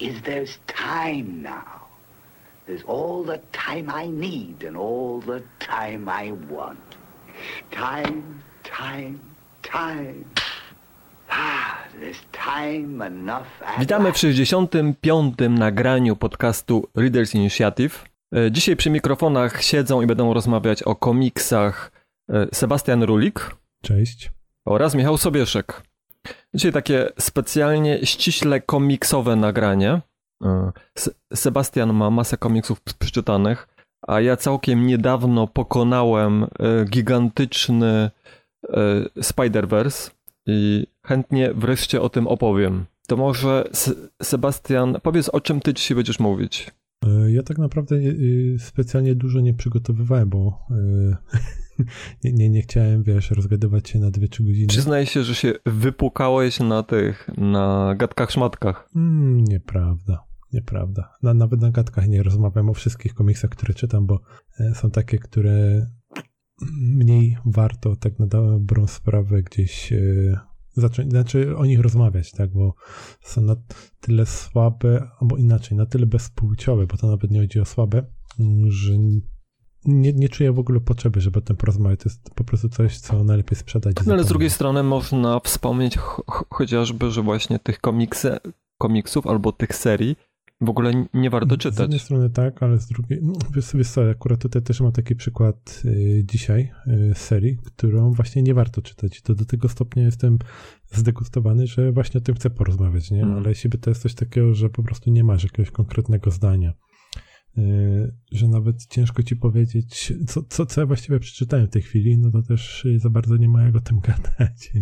is there's time now. There's all the time I need and all the time I want. Time, time, time. Ah, there's time enough. at Witamy w last. 65. nagraniu podcastu Readers Initiative. E, Dzisiaj przy mikrofonach siedzą i będą rozmawiać o komiksach e, Sebastian Rulik Cześć. oraz Michał Sobieszek. Dzisiaj takie specjalnie ściśle komiksowe nagranie. E, Se- Sebastian ma masę komiksów przeczytanych, a ja całkiem niedawno pokonałem e, gigantyczny e, Spider-Verse i chętnie wreszcie o tym opowiem. To może Se- Sebastian, powiedz o czym ty dzisiaj będziesz mówić. Ja tak naprawdę specjalnie dużo nie przygotowywałem, bo nie, nie, nie chciałem, wiesz, rozgadywać się na 2-3 godziny. Przyznaj się, że się wypukałeś na tych, na gadkach szmatkach. Mm, nieprawda, nieprawda. Na, nawet na gadkach nie rozmawiam o wszystkich komiksach, które czytam, bo e, są takie, które mniej warto tak na dobrą sprawę gdzieś e, zacząć, znaczy o nich rozmawiać, tak, bo są na tyle słabe, albo inaczej, na tyle bezpłciowe, bo to nawet nie chodzi o słabe, że nie, nie czuję w ogóle potrzeby, żeby o tym porozmawiać. To jest po prostu coś, co najlepiej sprzedać. No ale z drugiej strony można wspomnieć ch- ch- chociażby, że właśnie tych komiksów albo tych serii w ogóle nie warto Z czytać. jednej strony tak, ale z drugiej, no, wiesz sobie co, akurat tutaj też mam taki przykład y, dzisiaj y, serii, którą właśnie nie warto czytać. To do tego stopnia jestem zdegustowany, że właśnie o tym chcę porozmawiać, nie? Mm. Ale jeśli by to jest coś takiego, że po prostu nie masz jakiegoś konkretnego zdania, że nawet ciężko ci powiedzieć, co, co, co ja właściwie przeczytałem w tej chwili, no to też y, za bardzo nie ma jak o tym gadać.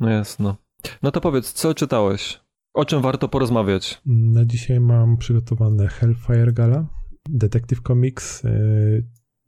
No jasno. No to powiedz, co czytałeś? O czym warto porozmawiać? Na dzisiaj mam przygotowane Hellfire Gala, Detective Comics, e,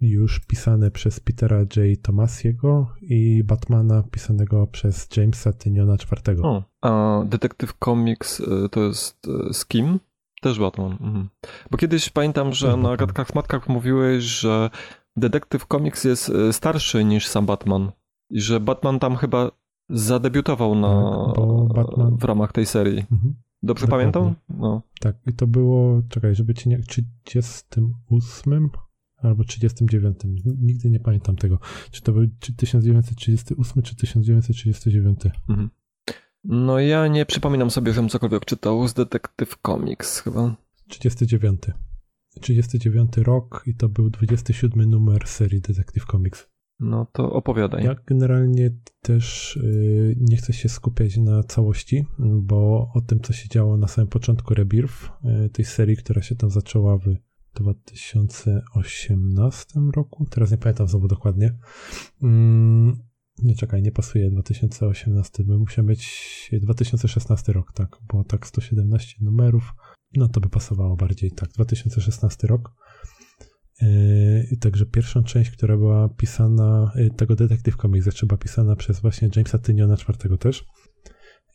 już pisane przez Petera J. Tomasiego i Batmana pisanego przez Jamesa Tyniona IV. O, a Detective Comics y, to jest y, z kim? Też Batman. Mhm. Bo kiedyś pamiętam, że na Batman. gadkach szmatkach mówiłeś, że Detective Comics jest y, starszy niż sam Batman. I że Batman tam chyba zadebiutował na, Tak, Batman- w ramach tej serii. Mhm. Dobrze Dokładnie. pamiętam? No. Tak, i to było, czekaj, żeby cię nie, 38 albo 39. Nigdy nie pamiętam tego. Czy to był czy 1938 czy 1939. Mhm. No ja nie przypominam sobie, żebym cokolwiek czytał z Detective Comics chyba. 39. 39 rok i to był 27 numer serii Detective Comics. No to opowiadaj. Ja generalnie też y, nie chcę się skupiać na całości, bo o tym, co się działo na samym początku Rebirth, y, tej serii, która się tam zaczęła w 2018 roku, teraz nie pamiętam znowu dokładnie. Nie czekaj, nie pasuje 2018, by musiał być 2016 rok, tak, bo tak 117 numerów, no to by pasowało bardziej, tak, 2016 rok. Yy, Także pierwszą część, która była pisana, yy, tego Detective Comics, znaczy była pisana przez właśnie Jamesa Tyniona IV też.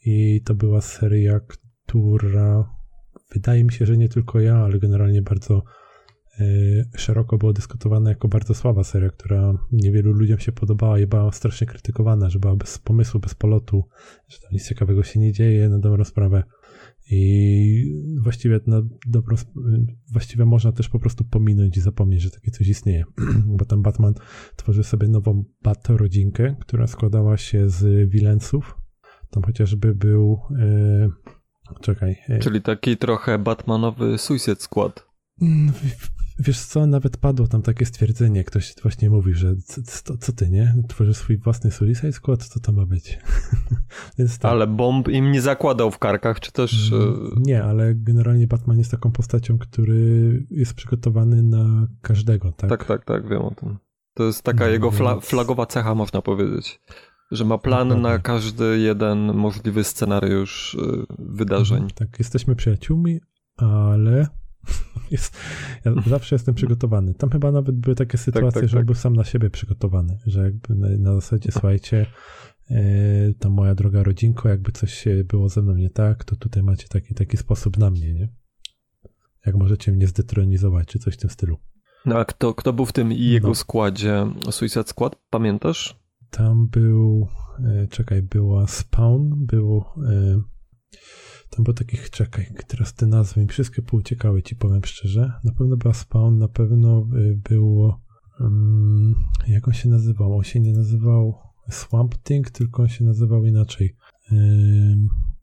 I to była seria, która wydaje mi się, że nie tylko ja, ale generalnie bardzo szeroko było dyskutowana jako bardzo słaba seria, która niewielu ludziom się podobała i była strasznie krytykowana, że była bez pomysłu, bez polotu, że tam nic ciekawego się nie dzieje na dobrą sprawę. I właściwie na dobrą, właściwie można też po prostu pominąć i zapomnieć, że takie coś istnieje. Bo tam Batman tworzył sobie nową Bat-rodzinkę, która składała się z Wilensów. Tam chociażby był. E, czekaj. E, Czyli taki trochę Batmanowy Suicide Squad. Wiesz co, nawet padło tam takie stwierdzenie, ktoś właśnie mówi, że co, co, ty, nie? Tworzysz swój własny Suicide Squad, co to ma być? Więc tak. Ale bomb im nie zakładał w karkach, czy też... Mm, e, Nie, ale generalnie Batman jest taką postacią, który jest przygotowany na każdego, tak? Tak, tak, tak, wiem o tym. To jest taka No, jego fla flagowa cecha, można powiedzieć. Że ma plan Dokładnie. na każdy jeden możliwy scenariusz e, wydarzeń. Mhm, Tak, jesteśmy przyjaciółmi, ale Jest, ja zawsze jestem przygotowany. Tam chyba nawet były takie sytuacje, tak, że tak. był sam na siebie przygotowany, że jakby na, na zasadzie, słuchajcie, e, ta moja droga rodzinko, jakby coś się było ze mną nie tak, to tutaj macie taki, taki sposób na mnie, nie? Jak możecie mnie zdetronizować, czy coś w tym stylu. No a kto, kto był w tym i jego No. składzie Suicide Squad? Pamiętasz? Tam był, e, czekaj, była Spawn, był, e, tam był takich, czekaj, teraz te nazwy mi wszystkie pouciekały, ci powiem szczerze. Na pewno była Spawn, na pewno e, było, mm, jak on się nazywał? On się nie nazywał Swamp Thing, tylko on się nazywał inaczej.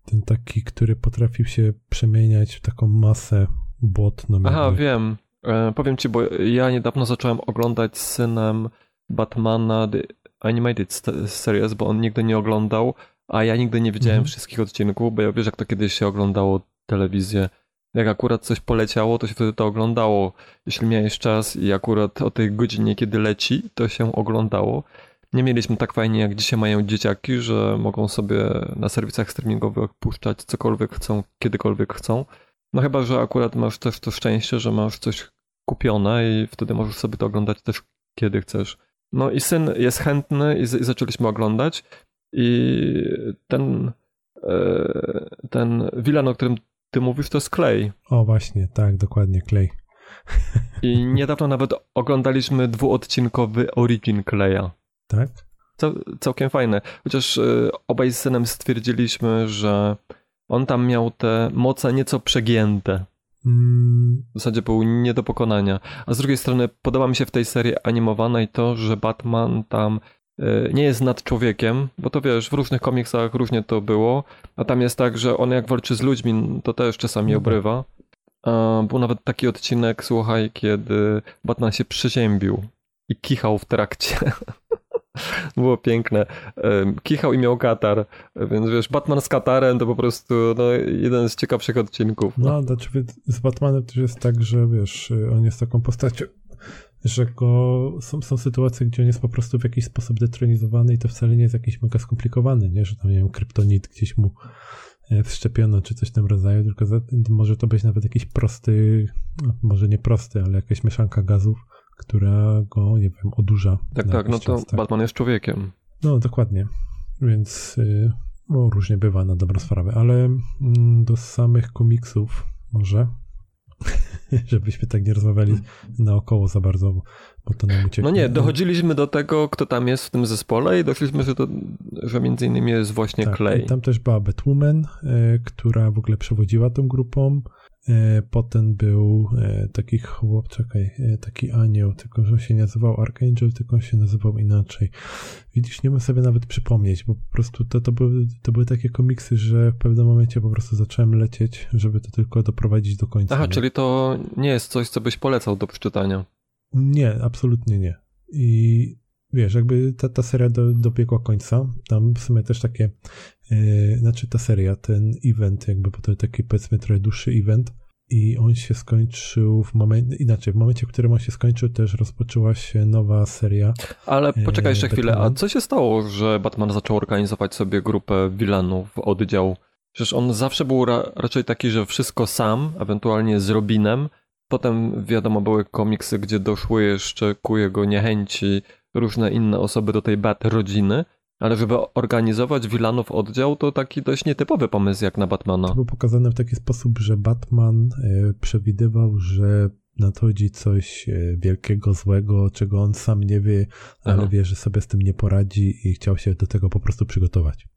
Ten taki, który potrafił się przemieniać w taką masę błotną. Aha, jakby. wiem. E, powiem ci, bo ja niedawno zacząłem oglądać z synem Batmana The Animated Series, bo on nigdy nie oglądał, a ja nigdy nie widziałem Mhm. wszystkich odcinków, bo ja wiesz, jak to kiedyś się oglądało telewizję. Jak akurat coś poleciało, to się wtedy to oglądało. Jeśli miałeś czas i akurat o tej godzinie, kiedy leci, to się oglądało. Nie mieliśmy tak fajnie, jak dzisiaj mają dzieciaki, że mogą sobie na serwisach streamingowych puszczać cokolwiek chcą, kiedykolwiek chcą. No chyba, że akurat masz też to szczęście, że masz coś kupione i wtedy możesz sobie to oglądać też kiedy chcesz. No i syn jest chętny i, z- i zaczęliśmy oglądać i ten e, ten Wilan, o którym ty mówisz, to jest Clay. O, właśnie, tak, dokładnie, Clay. I niedawno nawet oglądaliśmy dwuodcinkowy Origin Claya. Tak? Cał, całkiem fajne. Chociaż e, obaj z synem stwierdziliśmy, że on tam miał te moce nieco przegięte. Mm, W zasadzie był nie do pokonania. A z drugiej strony podoba mi się w tej serii animowanej to, że Batman tam nie jest nad człowiekiem, bo to wiesz, w różnych komiksach różnie to było, a tam jest tak, że on jak walczy z ludźmi, to też czasami No tak. obrywa. Był nawet taki odcinek, słuchaj, kiedy Batman się przeziębił i kichał w trakcie. Było piękne. Kichał i miał katar, więc wiesz, Batman z katarem to po prostu no, jeden z ciekawszych odcinków. no, znaczy z Batmanem też jest tak, że wiesz, on jest taką postacią, że go, są, są sytuacje, gdzie on jest po prostu w jakiś sposób detronizowany i to wcale nie jest jakiś mega skomplikowany, nie? Że tam, nie wiem, kryptonit gdzieś mu e, wszczepiono, czy coś w tym rodzaju, tylko za, może to być nawet jakiś prosty, no, może nie prosty, ale jakaś mieszanka gazów, która go, nie wiem, odurza. Tak, tak, no to czas, tak. Batman jest człowiekiem. No, dokładnie. Więc y, no, różnie bywa na dobrą sprawę, ale mm, do samych komiksów może, żebyśmy tak nie rozmawiali naokoło za bardzo, bo- bo to nam ucieknie. No nie, dochodziliśmy do tego, kto tam jest w tym zespole i doszliśmy, że, to, że między innymi jest właśnie tak, Clay. Tam też była Batwoman, y, która w ogóle przewodziła tą grupą. Y, Potem był y, taki chłop, czekaj, y, taki anioł, tylko że się nazywał Archangel, tylko on się nazywał inaczej. Widzisz, nie umiem sobie nawet przypomnieć, bo po prostu to, to, były, to były takie komiksy, że w pewnym momencie po prostu zacząłem lecieć, żeby to tylko doprowadzić do końca. Aha, nie? czyli to nie jest coś, co byś polecał do przeczytania. Nie, absolutnie nie. I wiesz, jakby ta, ta seria do, dobiegła końca. Tam w sumie też takie, yy, znaczy ta seria, ten event, jakby, bo to taki powiedzmy trochę dłuższy event. I on się skończył w momencie, inaczej, w momencie, w którym on się skończył, też rozpoczęła się nowa seria. Ale poczekaj jeszcze Eee, chwilę, a Batman. co się stało, że Batman zaczął organizować sobie grupę wilanów, oddział? Przecież on zawsze był ra raczej taki, że wszystko sam, ewentualnie z Robinem. Potem wiadomo były komiksy, gdzie doszły jeszcze ku jego niechęci różne inne osoby do tej Bat rodziny. Ale żeby organizować wilanów oddział, to taki dość nietypowy pomysł jak na Batmana. To było pokazane w taki sposób, że Batman e, przewidywał, że nadchodzi coś e, wielkiego, złego, czego on sam nie wie, ale Aha. wie, że sobie z tym nie poradzi i chciał się do tego po prostu przygotować.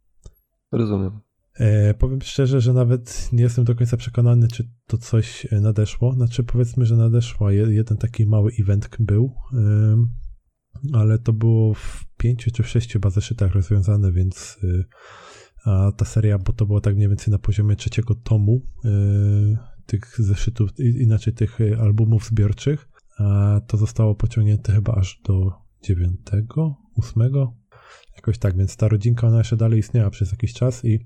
Rozumiem. E, powiem szczerze, że nawet nie jestem do końca przekonany, czy to coś e, nadeszło. Znaczy, powiedzmy, że nadeszło. Je- Jeden taki mały event był, ale to było w pięciu czy w sześciu chyba zeszytach rozwiązane, więc y, a ta seria, bo to było tak mniej więcej na poziomie trzeciego tomu y, tych zeszytów, inaczej tych y, albumów zbiorczych, a to zostało pociągnięte chyba aż do dziewiątego, ósmego, jakoś tak, więc ta rodzinka ona jeszcze dalej istniała przez jakiś czas i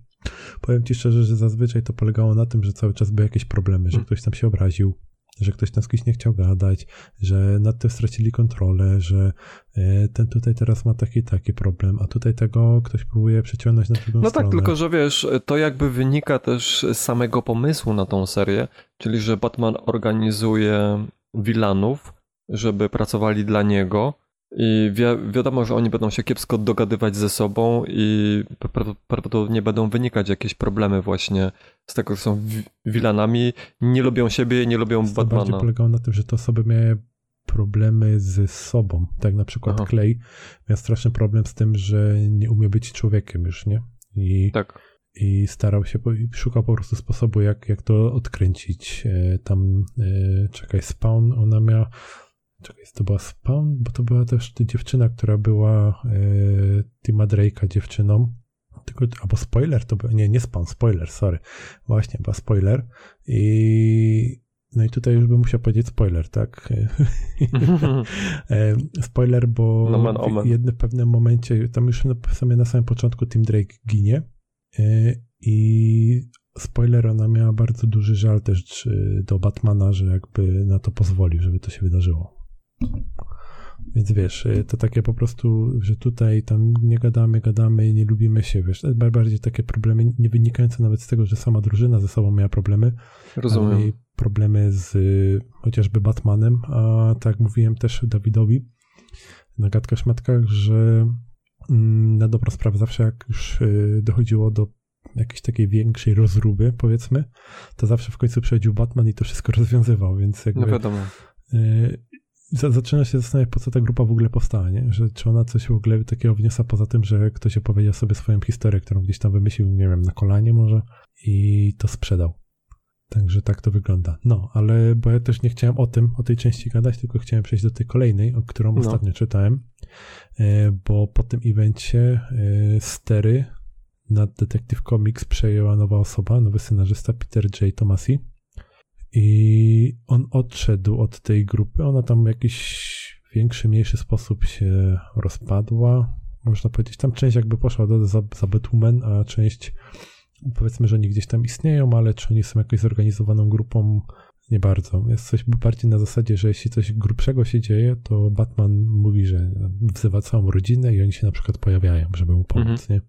powiem ci szczerze, że zazwyczaj to polegało na tym, że cały czas były jakieś problemy, że ktoś tam się obraził, że ktoś tam z kimś nie chciał gadać, że nad tym stracili kontrolę, że e, ten tutaj teraz ma taki taki problem, a tutaj tego ktoś próbuje przeciągnąć na drugą No stronę. tak, tylko że wiesz, to jakby wynika też z samego pomysłu na tą serię, czyli że Batman organizuje wilanów, żeby pracowali dla niego i wi- wiadomo, że oni będą się kiepsko dogadywać ze sobą i pra- prawdopodobnie będą wynikać jakieś problemy właśnie z tego, że są wi- wilanami, nie lubią siebie i nie lubią To bardziej Batmana. polegało na tym, że te osoby miały problemy ze sobą. Tak na przykład Aha. Clay miał straszny problem z tym, że nie umie być człowiekiem już, nie? I, Tak. i starał się, i szukał po prostu sposobu, jak, jak to odkręcić. E, Tam, e, czekaj, Spawn, ona miała, czekaj, to była Spawn, bo to była też dziewczyna, która była e, Tima Drake'a dziewczyną. Tylko, albo spoiler, to był, nie, nie Spawn, spoiler, sorry. Właśnie, była spoiler. I no i tutaj już bym musiał powiedzieć spoiler, tak? E, spoiler, bo Nomen omen. w jednym pewnym momencie, tam już na, na samym początku Tim Drake ginie e, i spoiler, ona miała bardzo duży żal też do Batmana, że jakby na to pozwolił, żeby to się wydarzyło. Więc wiesz, e, to takie po prostu, że tutaj tam nie gadamy, gadamy i nie lubimy się, wiesz, jest bardziej takie problemy nie wynikające nawet z tego, że sama drużyna ze sobą miała problemy, Rozumiem. problemy z y, chociażby Batmanem, a tak mówiłem też Dawidowi na gadkach szmatkach, że mm, na dobrą sprawę zawsze jak już y, dochodziło do jakiejś takiej większej rozruby, powiedzmy, to zawsze w końcu przychodził Batman i to wszystko rozwiązywał, więc jakby No wiadomo. Za, zaczyna się zastanawiać, po co ta grupa w ogóle powstała, nie? Że czy ona coś w ogóle takiego wniosła poza tym, że ktoś opowiedział sobie swoją historię, którą gdzieś tam wymyślił, nie wiem, na kolanie może i to sprzedał. Także tak to wygląda. No, ale bo ja też nie chciałem o tym, o tej części gadać, tylko chciałem przejść do tej kolejnej, o którą No. ostatnio czytałem, e, bo po tym evencie e, stery nad Detective Comics przejęła nowa osoba, nowy scenarzysta Peter J. Tomasi i on odszedł od tej grupy. Ona tam w jakiś większy, mniejszy sposób się rozpadła. Można powiedzieć, tam część jakby poszła do, za, za Batwoman, a część powiedzmy, że oni gdzieś tam istnieją, ale czy oni są jakąś zorganizowaną grupą, nie bardzo. Jest coś bardziej na zasadzie, że jeśli coś grubszego się dzieje, to Batman mówi, że wzywa całą rodzinę i oni się na przykład pojawiają, żeby mu pomóc, nie?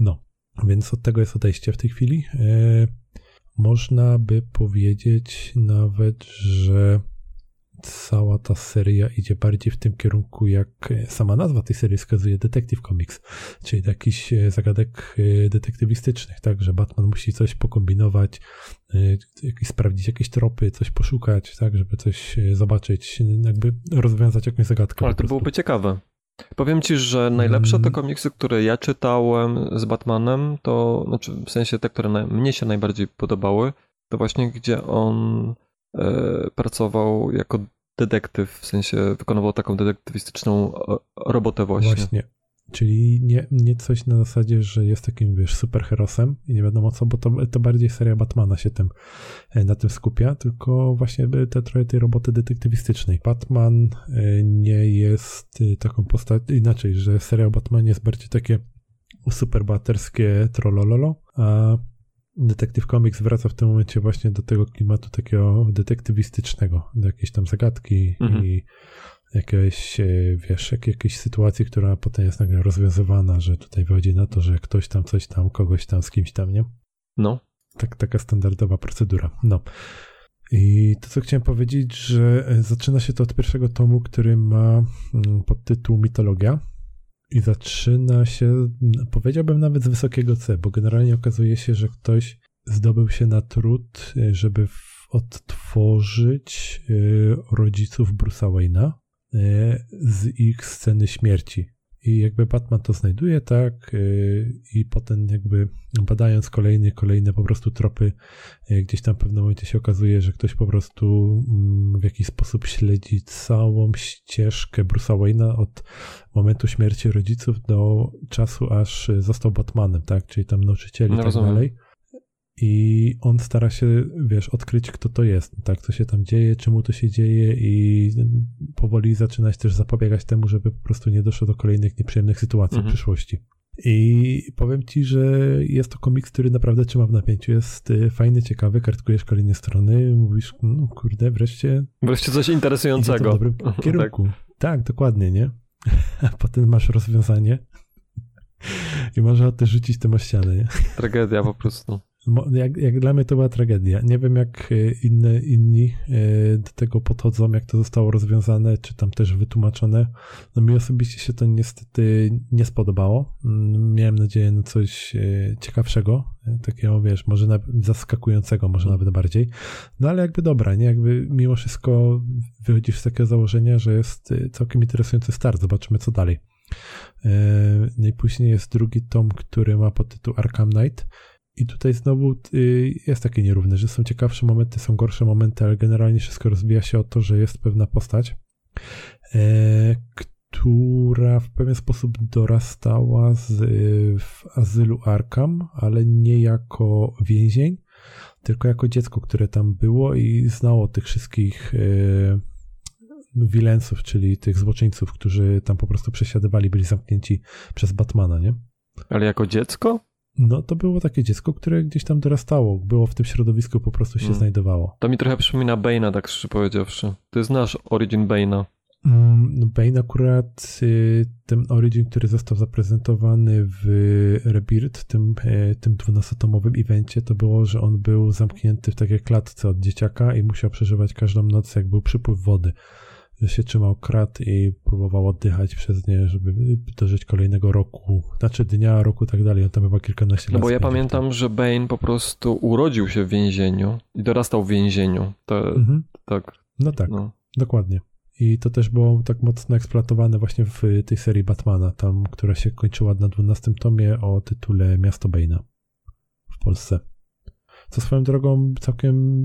No, więc od tego jest odejście w tej chwili. Można by powiedzieć nawet, że cała ta seria idzie bardziej w tym kierunku, jak sama nazwa tej serii wskazuje, Detective Comics, czyli e, zagadek e, detektywistycznych, tak, że Batman musi coś pokombinować, jakieś, sprawdzić jakieś tropy, coś poszukać, tak, żeby coś e, zobaczyć, jakby rozwiązać jakąś zagadkę. Ale to byłoby ciekawe. Powiem ci, że najlepsze Mm. te komiksy, które ja czytałem z Batmanem, to znaczy w sensie te, które na, mnie się najbardziej podobały, to właśnie gdzie on e, pracował jako detektyw, w sensie wykonywał taką detektywistyczną e, robotę właśnie. Właśnie. Czyli nie, nie coś na zasadzie, że jest takim, wiesz, superherosem i nie wiadomo co, bo to, to bardziej seria Batmana się tym, e, na tym skupia, tylko właśnie by te trochę tej roboty detektywistycznej. Batman e, nie jest e, taką postacią, inaczej, że seria Batman jest bardziej takie superbohaterskie trollololo, a Detective Comics wraca w tym momencie właśnie do tego klimatu takiego detektywistycznego, do jakiejś tam zagadki Mhm. i jakieś, e, wiesz, jak, jakiejś sytuacji, która potem jest nagle rozwiązywana, że tutaj wychodzi na to, że ktoś tam coś tam, kogoś tam z kimś tam, nie? No. Tak, taka standardowa procedura. No. I to, co chciałem powiedzieć, że e, zaczyna się to od pierwszego tomu, który ma mm, podtytuł Mitologia. I zaczyna się, powiedziałbym nawet z wysokiego C, bo generalnie okazuje się, że ktoś zdobył się na trud, e, żeby odtworzyć rodziców Bruce'a Wayne'a z ich sceny śmierci. I jakby Batman to znajduje, tak, y, i potem jakby badając kolejne, kolejne po prostu tropy, y, gdzieś tam w pewnym momencie się okazuje, że ktoś po prostu mm, w jakiś sposób śledzi całą ścieżkę Bruce'a Wayne'a od momentu śmierci rodziców do czasu, aż został Batmanem, tak, czyli tam nauczycieli i No, tak rozumiem. dalej. I on stara się, wiesz, odkryć, kto to jest, tak, co się tam dzieje, czemu to się dzieje i powoli zaczynać też zapobiegać temu, żeby po prostu nie doszło do kolejnych nieprzyjemnych sytuacji Mhm. w przyszłości. I powiem ci, że jest to komiks, który naprawdę trzyma w napięciu. Jest y, fajny, ciekawy, kartkujesz kolejne strony, mówisz, no kurde, wreszcie. Wreszcie coś interesującego. w dobrym kierunku. tak. dokładnie, nie? A potem masz rozwiązanie i można też rzucić tym o ścianę, nie? Tragedia po prostu. Jak, jak dla mnie to była tragedia. Nie wiem, jak e, inne, inni e, do tego podchodzą, jak to zostało rozwiązane, czy tam też wytłumaczone. No mi osobiście się to niestety nie spodobało. Mm, Miałem nadzieję na coś e, ciekawszego, takiego, wiesz, może zaskakującego, może nawet bardziej. No ale jakby dobra, nie? Jakby mimo wszystko wychodzisz z takiego założenia, że jest całkiem interesujący start. Zobaczymy, co dalej. No i później jest drugi tom, który ma podtytuł Arkham Knight. I tutaj znowu y, jest takie nierówne, że są ciekawsze momenty, są gorsze momenty, ale generalnie wszystko rozbija się o to, że jest pewna postać, e, która w pewien sposób dorastała z, y, w azylu Arkham, ale nie jako więzień, tylko jako dziecko, które tam było i znało tych wszystkich wilensów, czyli tych złoczyńców, którzy tam po prostu przesiadywali, byli zamknięci przez Batmana, nie? Ale jako dziecko? No to było takie dziecko, które gdzieś tam dorastało, było w tym środowisku, po prostu się Mm. znajdowało. To mi trochę przypomina Bane'a, tak szczerze powiedziawszy. Ty znasz Origin Bane'a. Mm, Bane akurat, y, ten Origin, który został zaprezentowany w Rebirth, tym, e, tym 12-tomowym evencie, to było, że on był zamknięty w takiej klatce od dzieciaka i musiał przeżywać każdą noc, jak był przypływ wody. Że się trzymał krat i próbował oddychać przez nie, żeby dożyć kolejnego roku, znaczy dnia, roku, tak dalej. On tam chyba kilkanaście No lat bo ja pamiętam, że Bane po prostu urodził się w więzieniu i dorastał w więzieniu. To. Mhm. tak, No tak. no. Dokładnie. I to też było tak mocno eksploatowane właśnie w tej serii Batmana, tam, która się kończyła na 12 tomie o tytule Miasto Bane'a w Polsce. Co swoją drogą całkiem,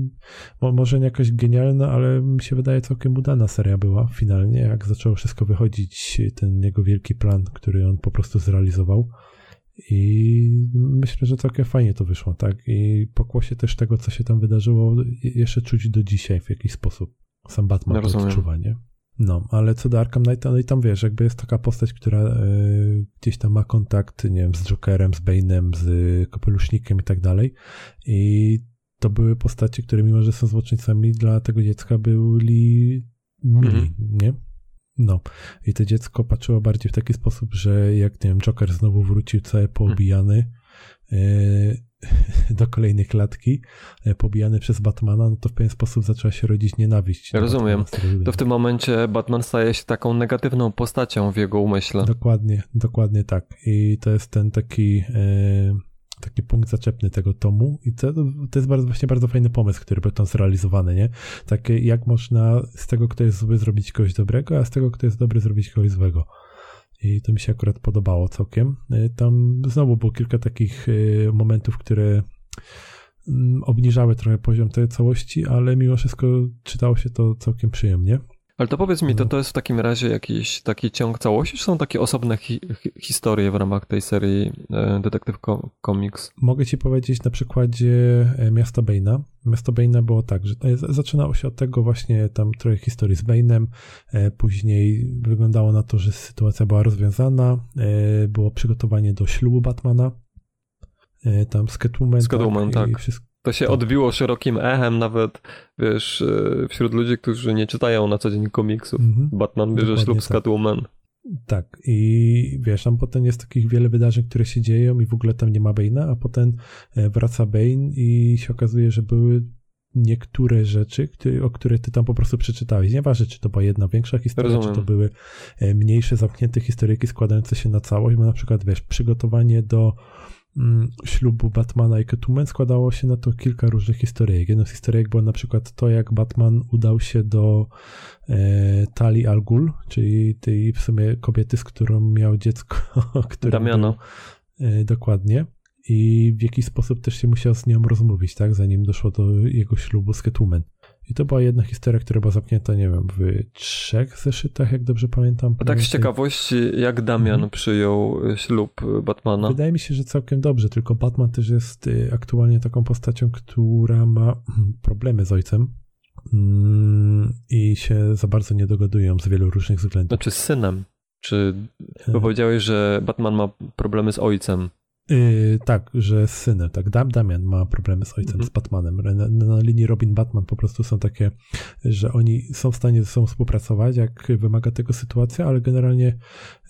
mo, może nie jakaś genialna, ale mi się wydaje całkiem udana seria była finalnie, jak zaczęło wszystko wychodzić, ten jego wielki plan, który on po prostu zrealizował. I myślę, że całkiem fajnie to wyszło, tak? I pokłosie też tego, co się tam wydarzyło, jeszcze czuć do dzisiaj w jakiś sposób. Sam Batman No, to odczuwa, nie? No, ale co do Arkham Knighta, no i tam wiesz, jakby jest taka postać, która e, gdzieś tam ma kontakt, nie wiem, z Jokerem, z Bane'em, z Kapelusznikiem i tak dalej. I to były postacie, które mimo, że są złoczyńcami, dla tego dziecka byli mili, Mhm. nie? No. I to dziecko patrzyło bardziej w taki sposób, że jak, nie wiem, Joker znowu wrócił cały poobijany e, do kolejnej klatki, e, pobijany przez Batmana, no to w pewien sposób zaczęła się rodzić nienawiść. Rozumiem. To w tym momencie Batman staje się taką negatywną postacią w jego umyśle. Dokładnie, dokładnie tak. I to jest ten taki, e, taki punkt zaczepny tego tomu. I to, to jest bardzo, właśnie bardzo fajny pomysł, który był tam zrealizowany, nie? Takie, jak można z tego, kto jest zły, zrobić kogoś dobrego, a z tego, kto jest dobry, zrobić kogoś złego. I to mi się akurat podobało całkiem. E, Tam znowu było kilka takich e, momentów, które mm, obniżały trochę poziom tej całości, ale mimo wszystko czytało się to całkiem przyjemnie. Ale to powiedz mi, to, No. to jest w takim razie jakiś taki ciąg całości, czy są takie osobne hi hi historie w ramach tej serii e, Detective Co- Comics? Mogę ci powiedzieć na przykładzie e, Miasta Bane'a. Miasto Bane'a było tak, że zaczynało się od tego właśnie tam trochę historii z Bane'em, e, później wyglądało na to, że sytuacja była rozwiązana, było przygotowanie do ślubu Batmana, tam z Catwoman, Z Catwoman, i tak. wszystko. To się odbiło szerokim echem nawet, wiesz, e, wśród ludzi, którzy nie czytają na co dzień komiksów. Mhm. Batman bierze Dokładnie ślub z tak. Catwoman. Tak, i wiesz, tam potem jest takich wiele wydarzeń, które się dzieją i w ogóle tam nie ma Bane'a, a potem e, wraca Bane i się okazuje, że były niektóre rzeczy, o które ty tam po prostu przeczytałeś. Nieważne, czy to była jedna większa historia, Rozumiem. czy to były e, mniejsze, zamknięte historyjki składające się na całość, bo na przykład, wiesz, przygotowanie do ślubu Batmana i Catwoman składało się na to kilka różnych historyjek. Jedną z historyjek była na przykład to, jak Batman udał się do e, Tali Al Ghul, czyli tej w sumie kobiety, z którą miał dziecko, które Damiano. Był, e, dokładnie. I w jakiś sposób też się musiał z nią rozmówić, tak, zanim doszło do jego ślubu z Catwoman. I to była jedna historia, która była zamknięta, nie wiem, w trzech zeszytach, jak dobrze pamiętam. A tak z ciekawości, jak Damian Mhm. przyjął e, ślub e, Batmana? Wydaje mi się, że całkiem dobrze, tylko Batman też jest y, aktualnie taką postacią, która ma mm, problemy z ojcem mm, i się za bardzo nie dogadują z wielu różnych względów. Znaczy z synem. Czy bo E, powiedziałeś, że Batman ma problemy z ojcem. Yy, tak, że z synem, tak. Dam, Damian ma problemy z ojcem, Mhm. z Batmanem. Na, na linii Robin-Batman po prostu są takie, że oni są w stanie ze sobą współpracować, jak wymaga tego sytuacja, ale generalnie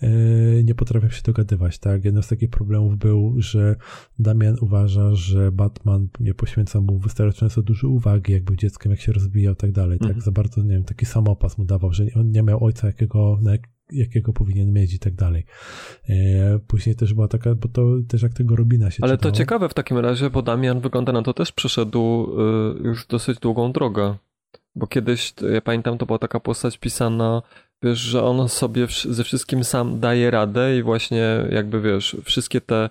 yy, nie potrafią się dogadywać, tak. Jednym z takich problemów był, że Damian uważa, że Batman nie poświęca mu wystarczająco dużo uwagi, jak był dzieckiem, jak się rozwijał, tak dalej, tak. Mhm. Za bardzo, nie wiem, taki samopas mu dawał, że on nie miał ojca, jakiego, na jakiego powinien mieć i tak dalej. E, Później też była taka, bo to też jak tego Robina się Ale to czytało. ciekawe w takim razie, bo Damian wygląda na to też przeszedł y, już dosyć długą drogę. Bo kiedyś, to ja pamiętam, to była taka postać pisana, wiesz, że on sobie ze wszystkim sam daje radę i właśnie jakby, wiesz, wszystkie te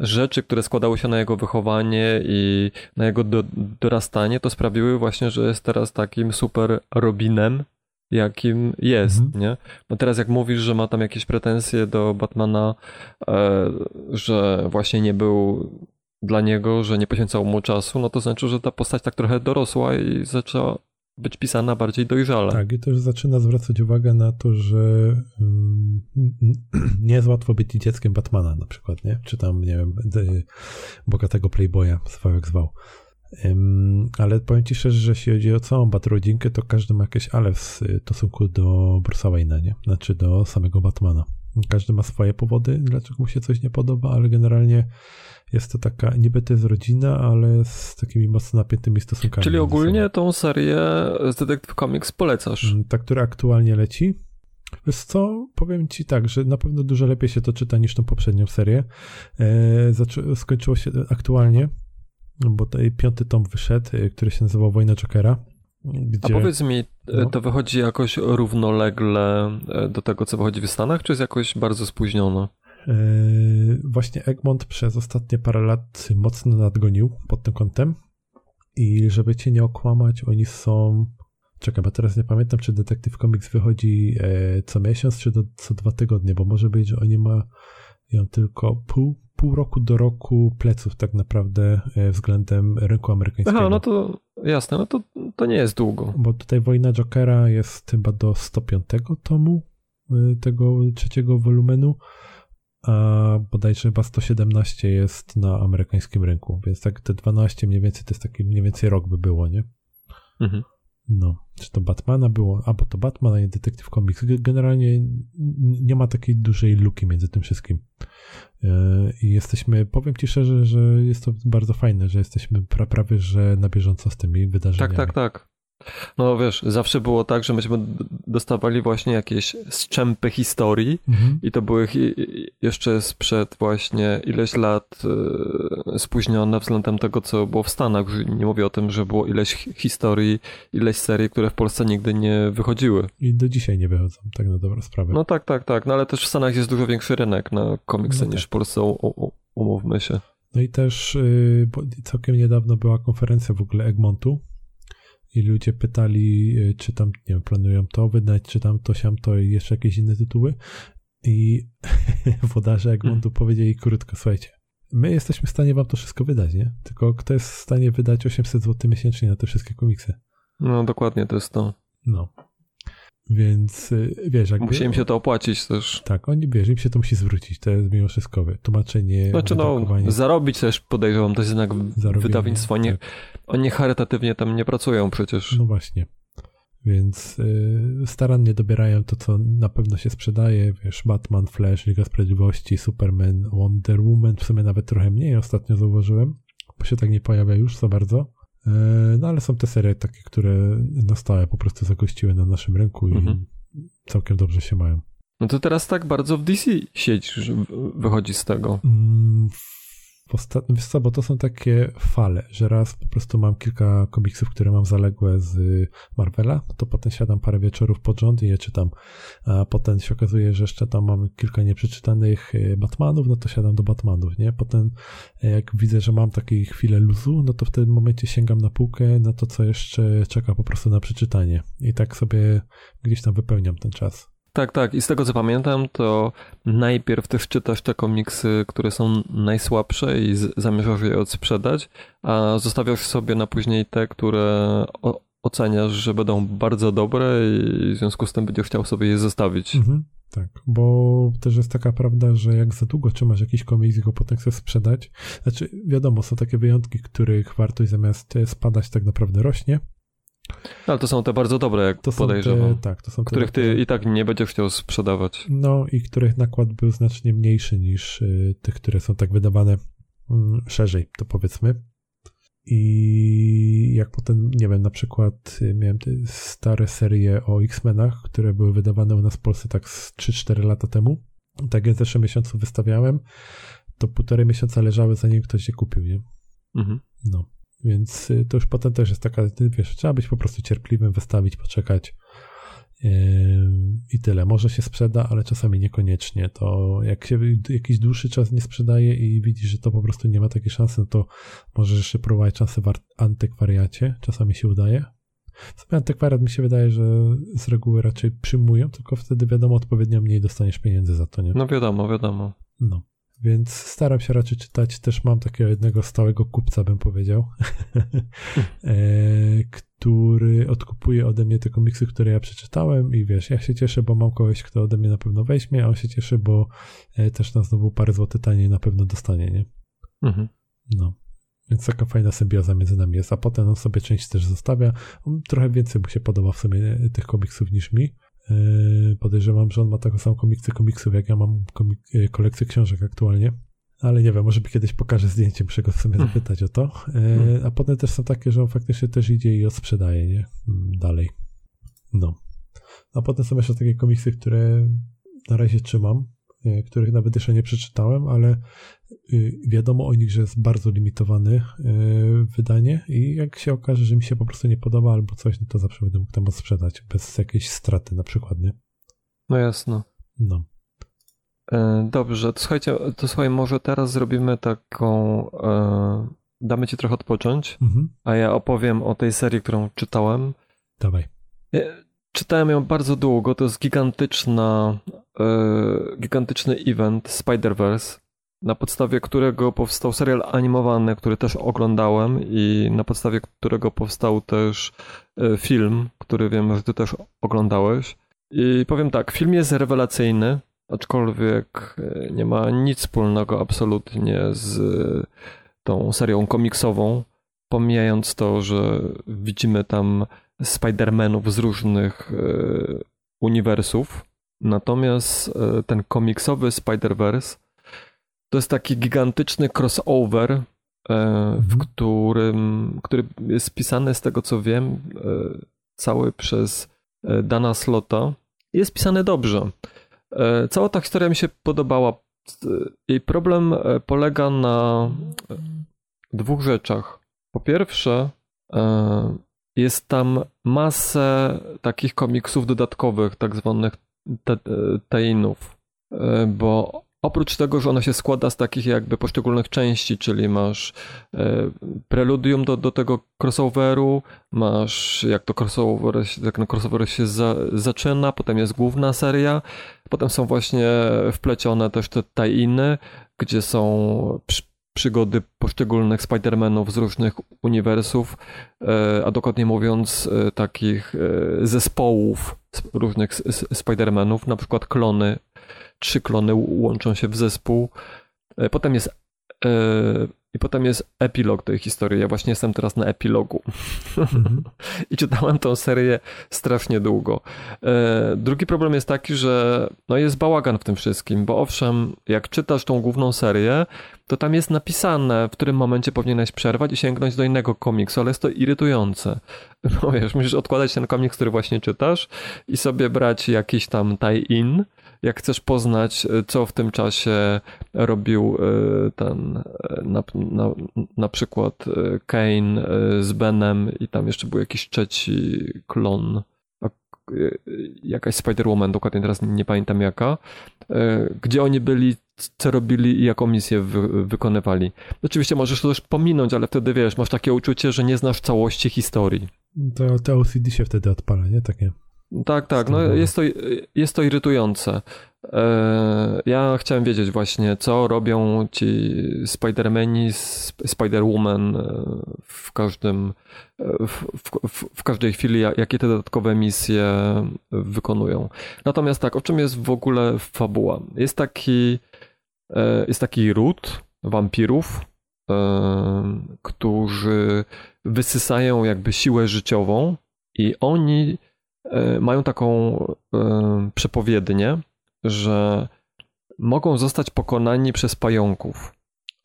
rzeczy, które składały się na jego wychowanie i na jego do, dorastanie, to sprawiły właśnie, że jest teraz takim super Robinem, jakim jest, Mhm. nie? No teraz jak mówisz, że ma tam jakieś pretensje do Batmana, e, że właśnie nie był dla niego, że nie poświęcał mu czasu, no to znaczy, że ta postać tak trochę dorosła i zaczęła być pisana bardziej dojrzale. Tak, i też zaczyna zwracać uwagę na to, że mm, nie jest łatwo być dzieckiem Batmana na przykład, nie? Czy tam, nie wiem, d- bogatego playboya, zwał jak zwał. Ale powiem ci szczerze, że jeśli chodzi o całą Batrodzinkę, to każdy ma jakieś ale w stosunku do Bruce'a Wayne'a, nie? Znaczy do samego Batmana. Każdy ma swoje powody, dlaczego mu się coś nie podoba, ale generalnie jest to taka, niby to jest rodzina, ale z takimi mocno napiętymi stosunkami. Czyli ogólnie tą serię z Detective Comics polecasz. Mm, Ta, która aktualnie leci. Wiesz co, powiem ci tak, że na pewno dużo lepiej się to czyta niż tą poprzednią serię. E, skończyło się aktualnie, bo tutaj piąty tom wyszedł, e, który się nazywał Wojna Jokera. Gdzie... A powiedz mi, e, No. to wychodzi jakoś równolegle e, do tego, co wychodzi w Stanach, czy jest jakoś bardzo spóźnione? Właśnie Egmont przez ostatnie parę lat mocno nadgonił pod tym kątem i żeby cię nie okłamać, oni są... Czekaj, bo teraz nie pamiętam, czy Detective Comics wychodzi co miesiąc, czy do, co dwa tygodnie, bo może być, że oni mają tylko pół, pół roku do roku pleców tak naprawdę e, względem rynku amerykańskiego. Aha, no to jasne, no to, to nie jest długo. Bo tutaj Wojna Jokera jest chyba do 105 tomu y, tego trzeciego wolumenu, a bodajże chyba 117 jest na amerykańskim rynku, więc tak te 12 mniej więcej to jest taki mniej więcej rok by było, nie? Mhm. No, czy to Batmana było, albo to Batman, a nie Detective Comics. Ge- Generalnie nie ma takiej dużej luki między tym wszystkim. Yy, I jesteśmy, powiem ci szczerze, że jest to bardzo fajne, że jesteśmy pra, prawie, że na bieżąco z tymi wydarzeniami. Tak, tak, tak. No wiesz, zawsze było tak, że myśmy dostawali właśnie jakieś strzępy historii Mhm. i to były jeszcze sprzed właśnie ileś lat e, spóźnione względem tego, co było w Stanach. Nie mówię o tym, że było ileś hi- historii, ileś serii, które w Polsce nigdy nie wychodziły. I do dzisiaj nie wychodzą, tak na dobrą sprawę. No tak, tak, tak. No ale też w Stanach jest dużo większy rynek na komiksy No tak. niż w Polsce, umówmy się. No i też bo całkiem niedawno była konferencja w ogóle Egmontu i ludzie pytali, yy, czy tam, nie wiem, planują to wydać, czy tam to, siam to i jeszcze jakieś inne tytuły. I włodarze Egmontu powiedzieli krótko, słuchajcie, my jesteśmy w stanie wam to wszystko wydać, nie? Tylko kto jest w stanie wydać 800 zł miesięcznie na te wszystkie komiksy? No dokładnie, to jest to. No. Więc yy, wiesz, jakby... Musi im się to opłacić też. Tak, oni, wiesz, im się to musi zwrócić, to jest mimo wszystko, tłumaczenie, Znaczy no, zarobić też podejrzewam, to jest jednak zarobienie, wydawnictwo. Nie, tak. Oni charytatywnie tam nie pracują przecież. No właśnie. Więc y, starannie dobierają to, co na pewno się sprzedaje. Wiesz, Batman, Flash, Liga Sprawiedliwości, Superman, Wonder Woman, w sumie nawet trochę mniej ostatnio zauważyłem, bo się tak nie pojawia już za bardzo. Y, no ale są te serie takie, które na stałe po prostu zagościły na naszym rynku i Mhm. całkiem dobrze się mają. No to teraz tak bardzo w DC w- wychodzi z tego. Ostatnim, wiesz co, bo to są takie fale, że raz po prostu mam kilka komiksów, które mam zaległe z Marvela, to potem siadam parę wieczorów pod rząd i je czytam. A potem się okazuje, że jeszcze tam mam kilka nieprzeczytanych e, Batmanów, no to siadam do Batmanów, nie? Potem e, jak widzę, że mam takie chwilę luzu, no to w tym momencie sięgam na półkę, na to, co jeszcze czeka po prostu na przeczytanie. I tak sobie gdzieś tam wypełniam ten czas. Tak, tak. I z tego co pamiętam, to najpierw też czytasz te komiksy, które są najsłabsze i zamierzasz je odsprzedać, a zostawiasz sobie na później te, które oceniasz, że będą bardzo dobre i w związku z tym będziesz chciał sobie je zostawić. Mhm. Tak, bo też jest taka prawda, że jak za długo trzymasz jakiś komiks i go potem chcesz sprzedać, znaczy wiadomo, są takie wyjątki, których wartość zamiast spadać tak naprawdę rośnie. Ale to są te bardzo dobre, jak To podejrzewam. te, tak, to są te, których ty i tak nie będziesz chciał sprzedawać. No i których nakład był znacznie mniejszy niż y, tych, które są tak wydawane mm, szerzej, to powiedzmy. I jak potem, nie wiem, na przykład y, miałem te stare serie o X-Menach, które były wydawane u nas w Polsce tak z 3-4 lata temu. Tak jak w zeszłym miesiącu wystawiałem, to półtorej miesiąca leżały zanim ktoś je kupił, nie? Mhm. No. Więc y, to już potem też jest taka, ty wiesz, trzeba być po prostu cierpliwym, wystawić, poczekać yy, i tyle. Może się sprzeda, ale czasami niekoniecznie. To jak się jakiś dłuższy czas nie sprzedaje i widzisz, że to po prostu nie ma takiej szansy, no to możesz jeszcze próbować szansę w ar- antykwariacie. Czasami się udaje. W sumie antykwariat mi się wydaje, że z reguły raczej przyjmują, tylko wtedy wiadomo odpowiednio mniej dostaniesz pieniędzy za to, nie? No wiadomo, wiadomo. No. Więc staram się raczej czytać. Też mam takiego jednego stałego kupca, bym powiedział, e, który odkupuje ode mnie te komiksy, które ja przeczytałem i wiesz, ja się cieszę, bo mam kogoś, kto ode mnie na pewno weźmie, a on się cieszy, bo e, też na znowu parę złotych taniej na pewno dostanie, nie? Mhm. No. Więc taka fajna symbioza między nami jest, a potem on sobie część też zostawia. On trochę więcej mu się podoba w sumie e, tych komiksów niż mi. Yy, podejrzewam, że on ma taką samą komiksę komiksów, jak ja mam komik- yy, kolekcję książek aktualnie. Ale nie wiem, może by kiedyś pokażę zdjęcie, muszę go w sumie zapytać o to. Yy, a potem też są takie, że on faktycznie też idzie i odsprzedaje, nie? Mm, Dalej. No. A potem są jeszcze takie komiksy, które na razie trzymam, których nawet jeszcze nie przeczytałem, ale yy, wiadomo o nich, że jest bardzo limitowany yy, wydanie i jak się okaże, że mi się po prostu nie podoba albo coś, no to zawsze będę mógł tam sprzedać bez jakiejś straty na przykład, nie? No jasno. No. E, Dobrze, to słuchajcie, to słuchaj, może teraz zrobimy taką. E, damy ci trochę odpocząć, Mhm. a ja opowiem o tej serii, którą czytałem. Dawaj. E, Czytałem ją bardzo długo, to jest gigantyczna, e, gigantyczny event Spider-Verse, na podstawie którego powstał serial animowany, który też oglądałem i na podstawie którego powstał też e, film, który wiem, że ty też oglądałeś. I powiem tak, film jest rewelacyjny, aczkolwiek e, nie ma nic wspólnego absolutnie z e, tą serią komiksową, pomijając to, że widzimy tam Spider-Manów z różnych e, uniwersów. Natomiast e, ten komiksowy Spider-Verse to jest taki gigantyczny crossover, e, w Mhm. którym, który jest pisany z tego co wiem, e, cały przez Dana Slota. Jest pisany dobrze. Cała ta historia mi się podobała. Jej problem polega na dwóch rzeczach. Po pierwsze, jest tam masę takich komiksów dodatkowych, tak zwanych te- e, E, bo oprócz tego, że ona się składa z takich jakby poszczególnych części, czyli masz e, preludium do, do tego crossoveru, masz jak to crossover, jak ten crossover się za, zaczyna, potem jest główna seria, potem są właśnie wplecione też te tie-iny, gdzie są przygody poszczególnych Spider-Manów z różnych uniwersów, e, a dokładnie mówiąc e, takich e, zespołów różnych Spider-Manów, na przykład klony, trzy klony łączą się w zespół. Potem jest i potem jest epilog tej historii. Ja właśnie jestem teraz na epilogu. Mhm. I czytałem tą serię strasznie długo. E, drugi problem jest taki, że no jest bałagan w tym wszystkim, bo owszem, jak czytasz tą główną serię, to tam jest napisane, w którym momencie powinieneś przerwać i sięgnąć do innego komiksu, ale jest to irytujące. Bo wiesz, musisz odkładać ten komiks, który właśnie czytasz i sobie brać jakiś tam tie-in, jak chcesz poznać, e, co w tym czasie robił e, ten e, na, na, na przykład Kane z Benem i tam jeszcze był jakiś trzeci klon, jakaś Spider-Woman, dokładnie teraz nie pamiętam jaka, gdzie oni byli, co robili i jaką misję wy, wykonywali. Oczywiście możesz to też pominąć, ale wtedy wiesz, masz takie uczucie, że nie znasz całości historii. To, to OCD się wtedy odpala, nie? Takie. Tak, tak, no jest to, jest to irytujące. E, ja chciałem wiedzieć właśnie, co robią ci Spider-Mani, Spider-Woman e, w każdym, e, w, w, w, każdej chwili, jakie te dodatkowe misje wykonują. Natomiast tak, o czym jest w ogóle fabuła? Jest taki, jest taki ród wampirów, którzy wysysają jakby siłę życiową i oni mają taką przepowiednię, że mogą zostać pokonani przez pająków.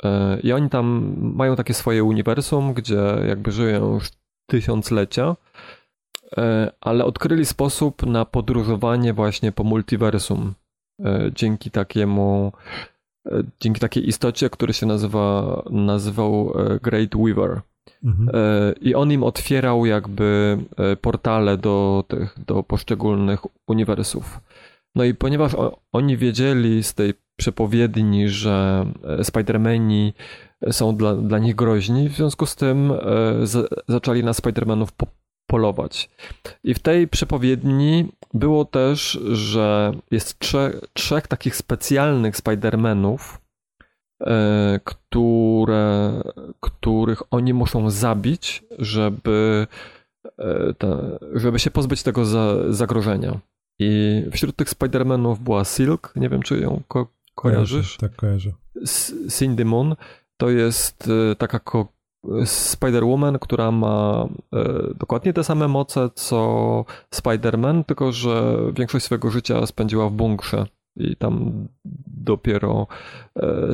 E, I oni tam mają takie swoje uniwersum, gdzie jakby żyją już tysiąclecia, e, ale odkryli sposób na podróżowanie właśnie po multiversum e, dzięki takiemu dzięki takiej istocie, który się nazywa, nazywał Great Weaver. Mhm. I on im otwierał jakby portale do tych, do poszczególnych uniwersów. No i ponieważ oni wiedzieli z tej przepowiedni, że e, Spidermani są dla, dla nich groźni, w związku z tym e, z, zaczęli na Spidermanów po, polować. I w tej przepowiedni było też, że jest trze, trzech takich specjalnych Spidermanów, e, które, których oni muszą zabić, żeby, żeby się pozbyć tego za, zagrożenia. I wśród tych Spider-Manów była Silk, nie wiem czy ją ko kojarzysz. Tak, kojarzę. Cindy Moon to jest e, taka Spider-Woman, która ma e, dokładnie te same moce co Spider-Man, tylko że większość swojego życia spędziła w bunkrze i tam dopiero e,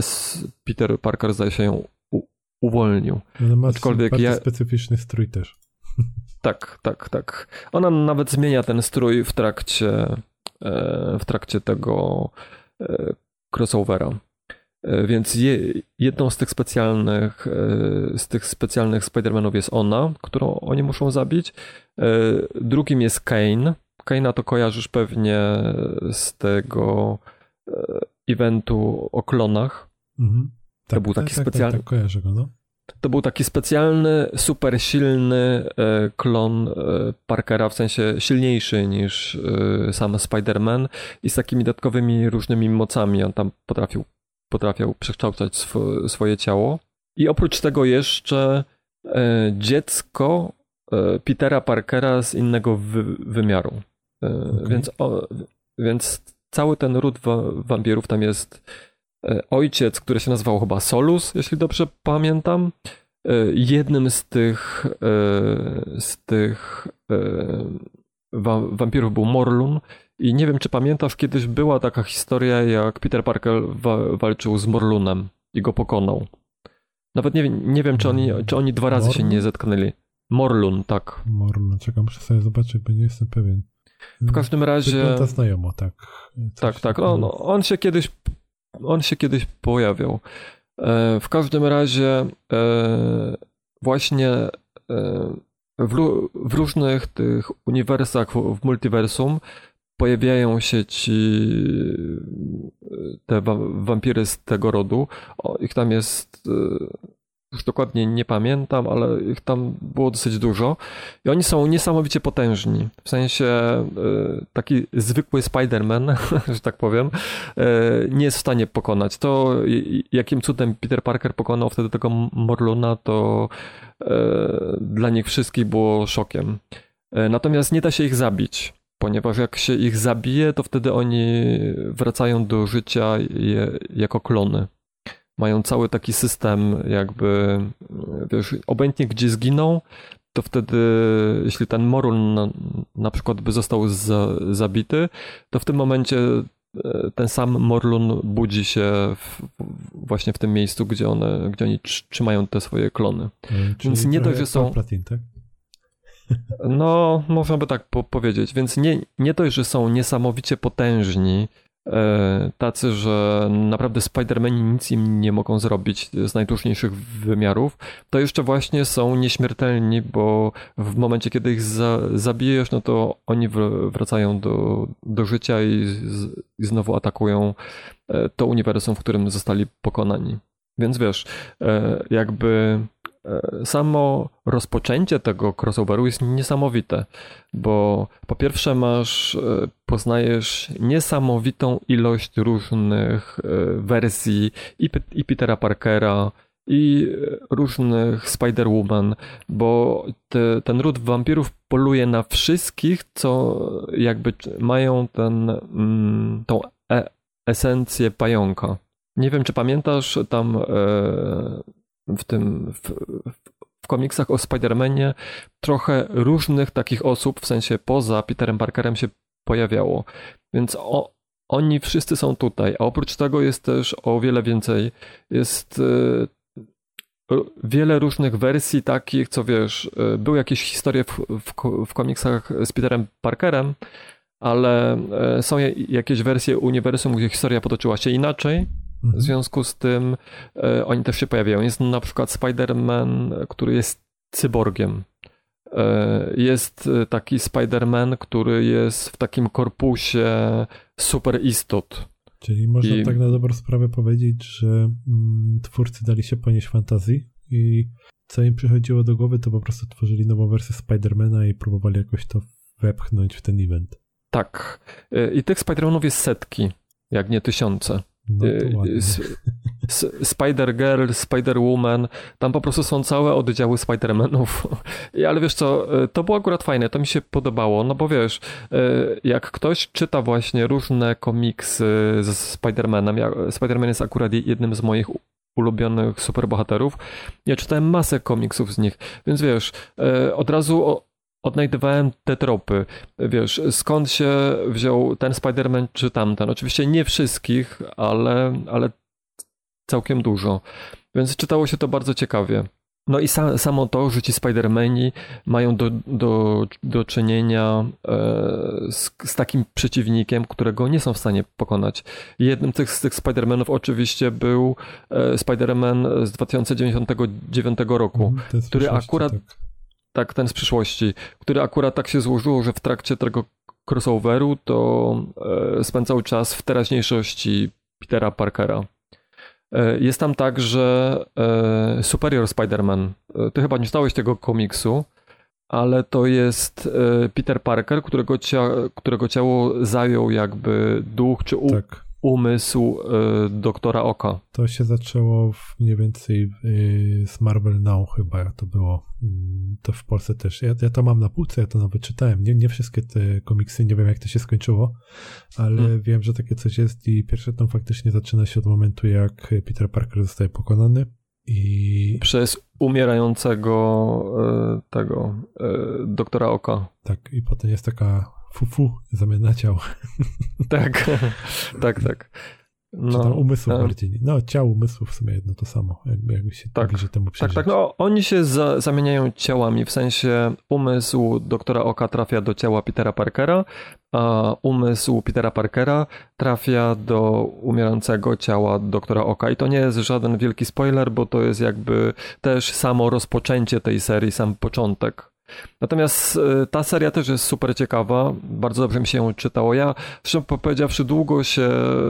Peter Parker zdaje się ją uwolnił. Ale ma Aczkolwiek ja... specyficzny strój też. Tak, tak, tak. Ona nawet zmienia ten strój w trakcie, e, w trakcie tego e, crossovera. Więc je, jedną z tych specjalnych, z tych specjalnych Spider-Manów jest ona, którą oni muszą zabić. Drugim jest Kane. Kane'a to kojarzysz pewnie z tego eventu o klonach. Mhm. Tak, to był taki tak, tak, specjalny. Tak, tak, kojarzę go, no. To był taki specjalny, super silny e, klon e, Parkera, w sensie silniejszy niż e, sam Spider-Man i z takimi dodatkowymi różnymi mocami. On tam potrafił, potrafił przekształcać sw swoje ciało. I oprócz tego jeszcze dziecko Petera Parkera z innego wy wymiaru. Okay. Więc, o, więc cały ten ród wa wampirów tam jest E, ojciec, który się nazywał chyba Solus, jeśli dobrze pamiętam. E, jednym z tych, e, z tych wampirów był Morlun. I nie wiem, czy pamiętasz, kiedyś była taka historia, jak Peter Parker wa walczył z Morlunem i go pokonał. Nawet nie, nie wiem, czy oni, czy oni dwa razy Morlun? się nie zetknęli. Morlun, tak. Morlun, czekam, muszę sobie zobaczyć, bo nie jestem pewien. W każdym razie. Wygląda znajomo, tak. Coś tak, tak. On, on się kiedyś on się kiedyś pojawiał. E, w każdym razie e, właśnie e, w, różnych tych uniwersach, w multiversum pojawiają się ci te wampiry z tego rodu. O, ich tam jest dokładnie nie pamiętam, ale ich tam było dosyć dużo. I oni są niesamowicie potężni. W sensie e, taki zwykły Spider-Man, że tak powiem, e, nie jest w stanie pokonać. To jakim cudem Peter Parker pokonał wtedy tego Morluna, to e, dla nich wszystkich było szokiem. Natomiast nie da się ich zabić ponieważ jak się ich zabije, to wtedy oni wracają do życia jako klony mają cały taki system, jakby, wiesz, obojętnie gdzie zginą, to wtedy, jeśli ten Morul na, na przykład by został za, zabity, to w tym momencie e, ten sam Morlun budzi się w, właśnie w tym miejscu, gdzie, one, gdzie oni trzymają te swoje klony. Hmm, Więc nie dość, że są. Platin, tak? No, można by tak po powiedzieć. Więc nie, nie dość, że są niesamowicie potężni, tacy, że naprawdę Spider-Mani nic im nie mogą zrobić z najdłużniejszych wymiarów, to jeszcze właśnie są nieśmiertelni, bo w momencie, kiedy ich za, zabijesz, no to oni wracają do, do życia i, i znowu atakują e, to uniwersum, w którym zostali pokonani. Więc wiesz, e, jakby e, samo rozpoczęcie tego crossoveru jest niesamowite, bo po pierwsze masz, e, poznajesz niesamowitą ilość różnych wersji i, i Petera Parkera, i różnych Spider-Woman, bo te, ten ród wampirów poluje na wszystkich, co jakby mają ten, mm, tą e esencję pająka. Nie wiem, czy pamiętasz tam e, w tym w, w komiksach o Spider-Manie trochę różnych takich osób, w sensie poza Peterem Parkerem się pojawiało. Więc o, oni wszyscy są tutaj, a oprócz tego jest też o wiele więcej. Jest e, wiele różnych wersji takich, co wiesz, e, były jakieś historie w, w, w komiksach z Peterem Parkerem, ale są jakieś wersje uniwersum, gdzie historia potoczyła się inaczej w mhm. związku z tym e, oni też się pojawiają. Jest na przykład Spider-Man, który jest cyborgiem. E, jest e, taki Spider-Man, który jest w takim korpusie super istot. Czyli można I... tak na dobrą sprawę powiedzieć, że mm, twórcy dali się ponieść fantazji i co im przychodziło do głowy, to po prostu tworzyli nową wersję Spidermana i próbowali jakoś to wepchnąć w ten event. Tak. I tych Spidermanów jest setki, jak nie tysiące. No y, Spider-Girl, Spider-Woman, tam po prostu są całe oddziały Spider-Manów. Ale wiesz co, y, to było akurat fajne, to mi się podobało, no bo wiesz, y, jak ktoś czyta właśnie różne komiksy z Spider-Manem, Spider-Man jest akurat jednym z moich ulubionych superbohaterów, ja czytałem masę komiksów z nich, więc wiesz, od razu odnajdywałem te tropy. Wiesz, skąd się wziął ten Spider-Man czy tamten. Oczywiście nie wszystkich, ale, ale całkiem dużo. Więc czytało się to bardzo ciekawie. No i sa, samo to, że ci Spider-Mani mają do, do, do czynienia e, z, z, takim przeciwnikiem, którego nie są w stanie pokonać. Jednym z tych, z tych Spider-Manów oczywiście był e, Spider-Man z 2099 roku, mm, który akurat tak tak, ten z przyszłości, który akurat tak się złożyło, że w trakcie tego crossoveru to e, spędzał czas w teraźniejszości Petera Parkera. E, jest tam także e, Superior Spider-Man. Ty chyba nie czytałeś tego komiksu, ale to jest Peter Parker, którego, cia którego ciało zajął jakby duch czy u tak umysł y, doktora Oka. To się zaczęło w, mniej więcej y, z Marvel Now chyba to było. Mm, to w Polsce też. Ja, ja, to mam na półce, ja to nawet czytałem. Nie, nie wszystkie te komiksy, nie wiem jak to się skończyło, ale hmm. wiem, że takie coś jest i pierwsze tam faktycznie zaczyna się od momentu, jak Peter Parker zostaje pokonany. I... Przez umierającego y, tego doktora Oka. Tak, i potem jest taka fufu, zamiana ciał. Tak, tak, tak. No, Czy tam umysł no. bardziej. No, ciało, umysłu w sumie jedno to samo, jakby, jakby się tak, bliżej temu przyjrzeć. Tak, tak, no oni się za, zamieniają ciałami, w sensie umysł doktora Oka trafia do ciała Petera Parkera, a umysł Petera Parkera trafia do umierającego ciała doktora Oka. I to nie jest żaden wielki spoiler, bo to jest jakby też samo rozpoczęcie tej serii, sam początek. Natomiast e, ta seria też jest super ciekawa, bardzo dobrze mi się ją czytało. Ja, szczerze powiedziawszy, długo się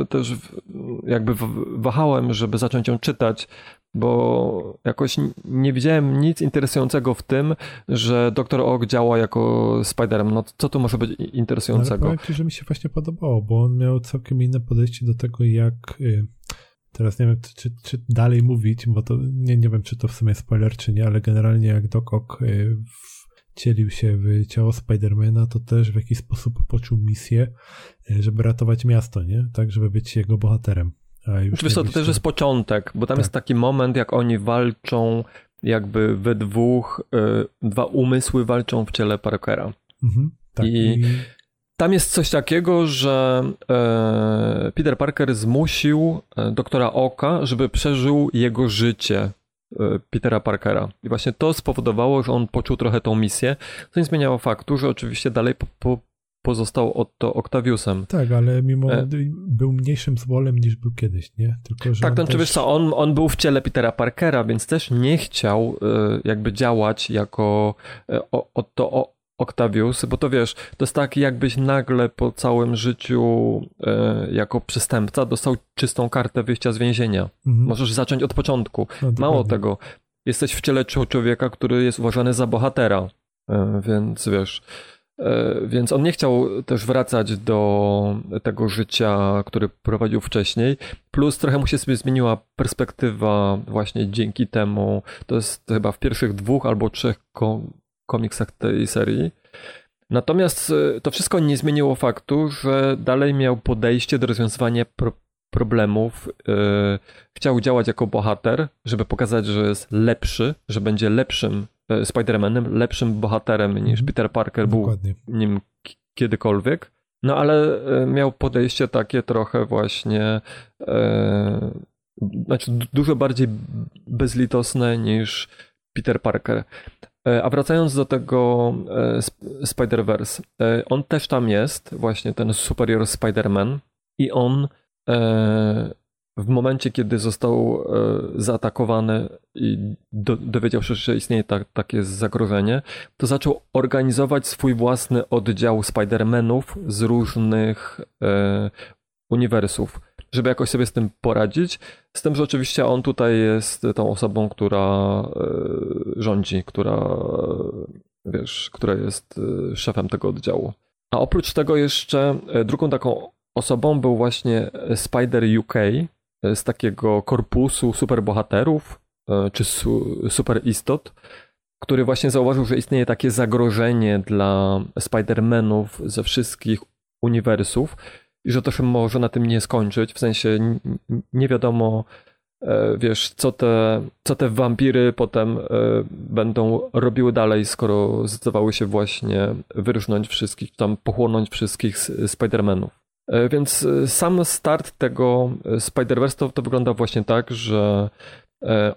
też jakby wahałem, żeby zacząć ją czytać, bo jakoś nie widziałem nic interesującego w tym, że Dr. Ock działa jako Spiderem. No co tu może być interesującego? Ale ci, że mi się właśnie podobało, bo on miał całkiem inne podejście do tego, jak... Y, teraz nie wiem, czy, czy dalej mówić, bo to nie, nie wiem, czy to w sumie spoiler, czy nie, ale generalnie jak Doc Ock y, wcielił się w ciało Spidermana, to też w jakiś sposób poczuł misję, e, żeby ratować miasto, nie? Tak, żeby być jego bohaterem. A już Wiesz to też jest początek, bo tam tak. jest taki moment, jak oni walczą jakby we dwóch, y, dwa umysły walczą w ciele Parkera. Mhm, tak. I, tam jest coś takiego, że e, Peter Parker zmusił doktora Oka, żeby przeżył jego życie Petera Parkera. I właśnie to spowodowało, że on poczuł trochę tą misję, co nie zmieniało faktu, że oczywiście dalej po, po, pozostał Otto Octaviusem. Tak, ale mimo e... był mniejszym złolem niż był kiedyś, nie? Tylko, że tak, to też... wiesz co, on, on był w ciele Petera Parkera, więc też nie chciał e, jakby działać jako e, Otto Octavius, bo to wiesz, to jest tak jakbyś nagle po całym życiu e, jako przestępca dostał czystą kartę wyjścia z więzienia. Mhm. Możesz zacząć od początku. No, Mało tego, jesteś w ciele człowieka, który jest uważany za bohatera. E, więc wiesz, e, więc on nie chciał też wracać do tego życia, które prowadził wcześniej. Plus trochę mu się sobie zmieniła perspektywa właśnie dzięki temu. To jest chyba w pierwszych dwóch albo trzech komiksach tej serii. Natomiast e, to wszystko nie zmieniło faktu, że dalej miał podejście do rozwiązywania pro problemów. Chciał działać jako bohater, żeby pokazać, że jest lepszy, że będzie lepszym E, Spider-Manem, lepszym bohaterem niż mhm. Peter Parker Dokładnie. był nim kiedykolwiek. No ale e, miał podejście takie trochę właśnie, e, znaczy dużo bardziej bezlitosne niż Peter Parker. E, a wracając do tego Spider-Verse, on też tam jest, właśnie ten Superior Spider-Man i on w momencie, kiedy został e, zaatakowany i do, dowiedział się, że istnieje ta, takie zagrożenie, to zaczął organizować swój własny oddział Spider-Manów z różnych e, uniwersów, żeby jakoś sobie z tym poradzić. Z tym, że oczywiście on tutaj jest tą osobą, która e, rządzi, która, wiesz, która jest e, szefem tego oddziału. A oprócz tego jeszcze e, drugą taką osobą był właśnie Spider UK, z takiego korpusu superbohaterów e, czy su, superistot, który właśnie zauważył, że istnieje takie zagrożenie dla Spider-Manów ze wszystkich uniwersów i że to się może na tym nie skończyć, w sensie nie wiadomo, e, wiesz, co te, co te wampiry potem e, będą robiły dalej, skoro zdecydowały się właśnie wyrżnąć wszystkich, tam pochłonąć wszystkich Spider-Manów. E, więc sam start tego Spider-Verse to, to wygląda właśnie tak, że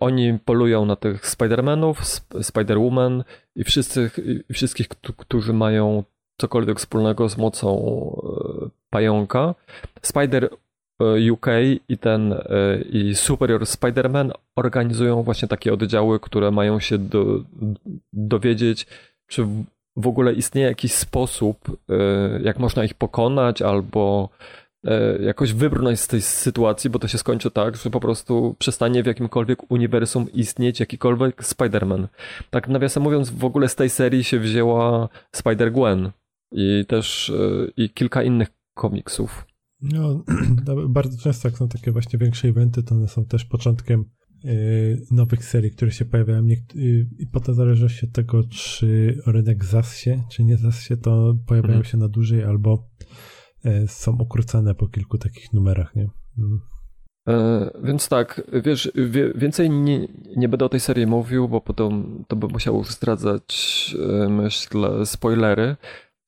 oni polują na tych Spider-Manów, Spider-Woman i wszyscy, i wszystkich, którzy mają cokolwiek wspólnego z mocą pająka. Spider UK i ten i Superior Spider-Man organizują właśnie takie oddziały, które mają się do, dowiedzieć, czy w ogóle istnieje jakiś sposób, e, jak można ich pokonać albo e, jakoś wybrnąć z tej sytuacji, bo to się skończy tak, że po prostu przestanie w jakimkolwiek uniwersum istnieć jakikolwiek Spider-Man. Tak nawiasem mówiąc, w ogóle z tej serii się wzięła Spider-Gwen i też e, i kilka innych komiksów. No, bardzo często jak są takie właśnie większe eventy, to one są też początkiem Y, nowych serii, które się pojawiają. Y, I potem zależy się od tego, czy rynek zas się, czy nie zas się, to pojawiają mhm. się na dłużej albo e, są ukrócone po kilku takich numerach, nie? Mhm. E, więc tak, wiesz, wie, więcej nie, nie będę o tej serii mówił, bo potem to by musiało zdradzać, e, myślę, spoilery.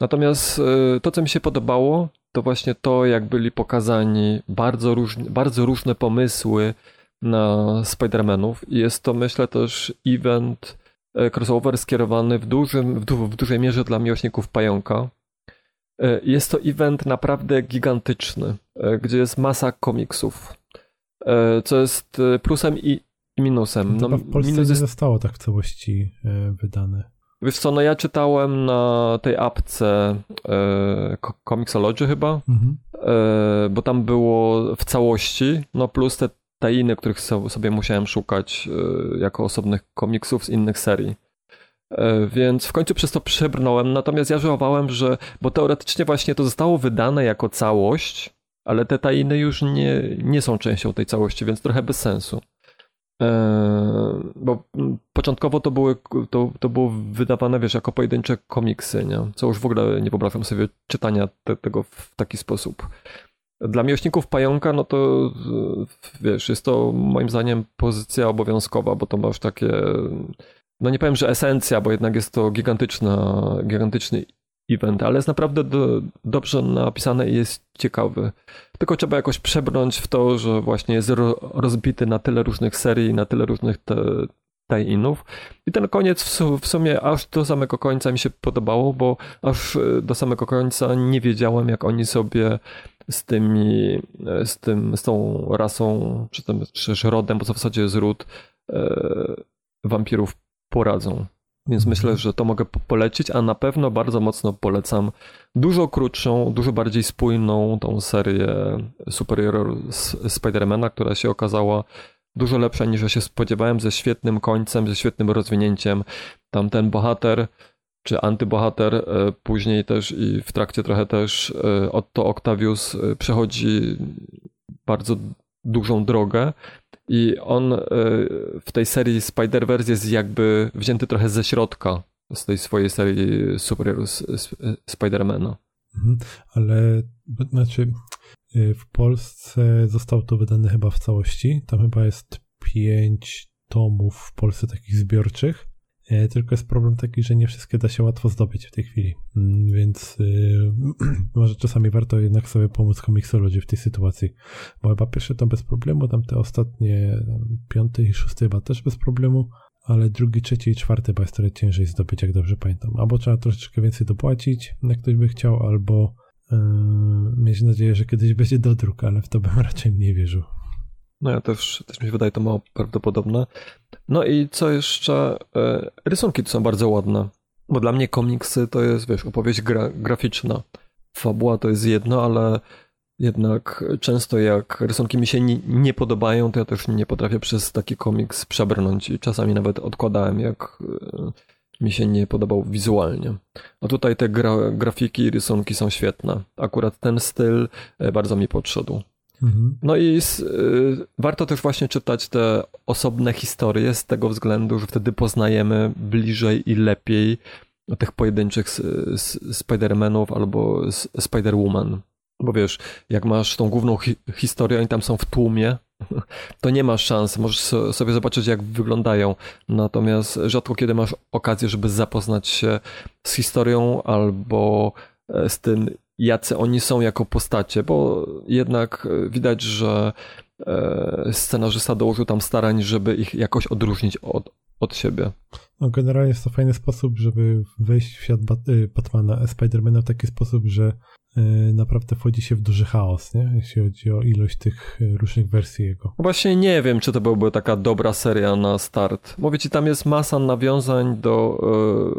Natomiast e, to, co mi się podobało, to właśnie to, jak byli pokazani bardzo, różni, bardzo różne pomysły na Spider-Manów i jest to myślę też event e, crossover skierowany w, dużym, w, du w dużej mierze dla miłośników pająka. E, jest to event naprawdę gigantyczny, gdzie jest masa komiksów, co jest plusem i, i minusem. No, w Polsce minus jest... nie zostało tak w całości wydane. Wiesz co, no ja czytałem na tej apce e, Comixology chyba, mhm. e, bo tam było w całości, no plus te tajiny, których sobie musiałem szukać e, jako osobnych komiksów z innych serii. E, więc w końcu przez to przebrnąłem, natomiast ja żałowałem, że, bo teoretycznie właśnie to zostało wydane jako całość, ale te tajiny już nie, nie są częścią tej całości, więc trochę bez sensu. E, bo początkowo to były, to, to było wydawane, wiesz, jako pojedyncze komiksy, nie? Co już w ogóle nie wyobrażam sobie czytania te, tego w taki sposób. Dla miłośników pająka, no to wiesz, jest to moim zdaniem pozycja obowiązkowa, bo to masz takie, no nie powiem, że esencja, bo jednak jest to gigantyczna, gigantyczny event, ale jest naprawdę do, dobrze napisane i jest ciekawy. Tylko trzeba jakoś przebrnąć w to, że właśnie jest rozbity na tyle różnych serii, na tyle różnych te, tie-inów. I ten koniec w sumie aż do samego końca mi się podobało, bo aż e, do samego końca nie wiedziałem, jak oni sobie z tymi, e, z tym, z tą rasą, czy, tym, czy rodem, bo to w zasadzie jest ród e, wampirów poradzą. Więc myślę, że to mogę polecić, a na pewno bardzo mocno polecam dużo krótszą, dużo bardziej spójną tą serię Superior Spidermana, która się okazała dużo lepsza niż ja się spodziewałem, ze świetnym końcem, ze świetnym rozwinięciem. Tam ten bohater, czy antybohater, e, później też i w trakcie trochę też e, Otto Octavius e, przechodzi bardzo dużą drogę i on w tej serii Spider-Verse jest jakby wzięty trochę ze środka z tej swojej serii superhero Spidermana. Mhm, ale znaczy w Polsce został to wydane chyba w całości. Tam chyba jest pięć tomów w Polsce takich zbiorczych. E, tylko jest problem taki, że nie wszystkie da się łatwo zdobyć w tej chwili. Mm, więc yy, może czasami warto jednak sobie pomóc komiksologii w tej sytuacji. Bo chyba pierwsze to bez problemu, tam te ostatnie, piąty i szósty chyba też bez problemu, ale drugi, trzeci i czwarty chyba jest trochę ciężej zdobyć, jak dobrze pamiętam. Albo trzeba troszeczkę więcej dopłacić, jak ktoś by chciał, albo yy, mieć nadzieję, że kiedyś będzie dodruk, ale w to bym raczej nie wierzył. No ja też, też mi się wydaje to mało prawdopodobne. No i co jeszcze? E, rysunki to są bardzo ładne. Bo dla mnie komiksy to jest, wiesz, opowieść gra, graficzna. Fabuła to jest jedno, ale jednak często jak rysunki mi się nie, nie, podobają, to ja też nie potrafię przez taki komiks przebrnąć i czasami nawet odkładałem, jak e, mi się nie podobał wizualnie. A tutaj te gra, grafiki i rysunki są świetne. Akurat ten styl e, bardzo mi podszedł. Mhm. No i y, warto też właśnie czytać te osobne historie z tego względu, że wtedy poznajemy bliżej i lepiej tych pojedynczych Spider-Manów albo Spider-Woman. Bo wiesz, jak masz tą główną hi historię, oni tam są w tłumie, to nie masz szans, możesz sobie zobaczyć, jak wyglądają. Natomiast rzadko kiedy masz okazję, żeby zapoznać się z historią albo e, z tym, jacy oni są jako postacie, bo jednak e, widać, że e, scenarzysta dołożył tam starań, żeby ich jakoś odróżnić od, od siebie. No, generalnie jest to fajny sposób, żeby wejść w świat y, Batmana, Spidermana w taki sposób, że naprawdę wchodzi się w duży chaos, nie? jeśli chodzi o ilość tych y, różnych wersji jego. Właśnie nie wiem, czy to byłaby taka dobra seria na start. Mówię ci, tam jest masa nawiązań do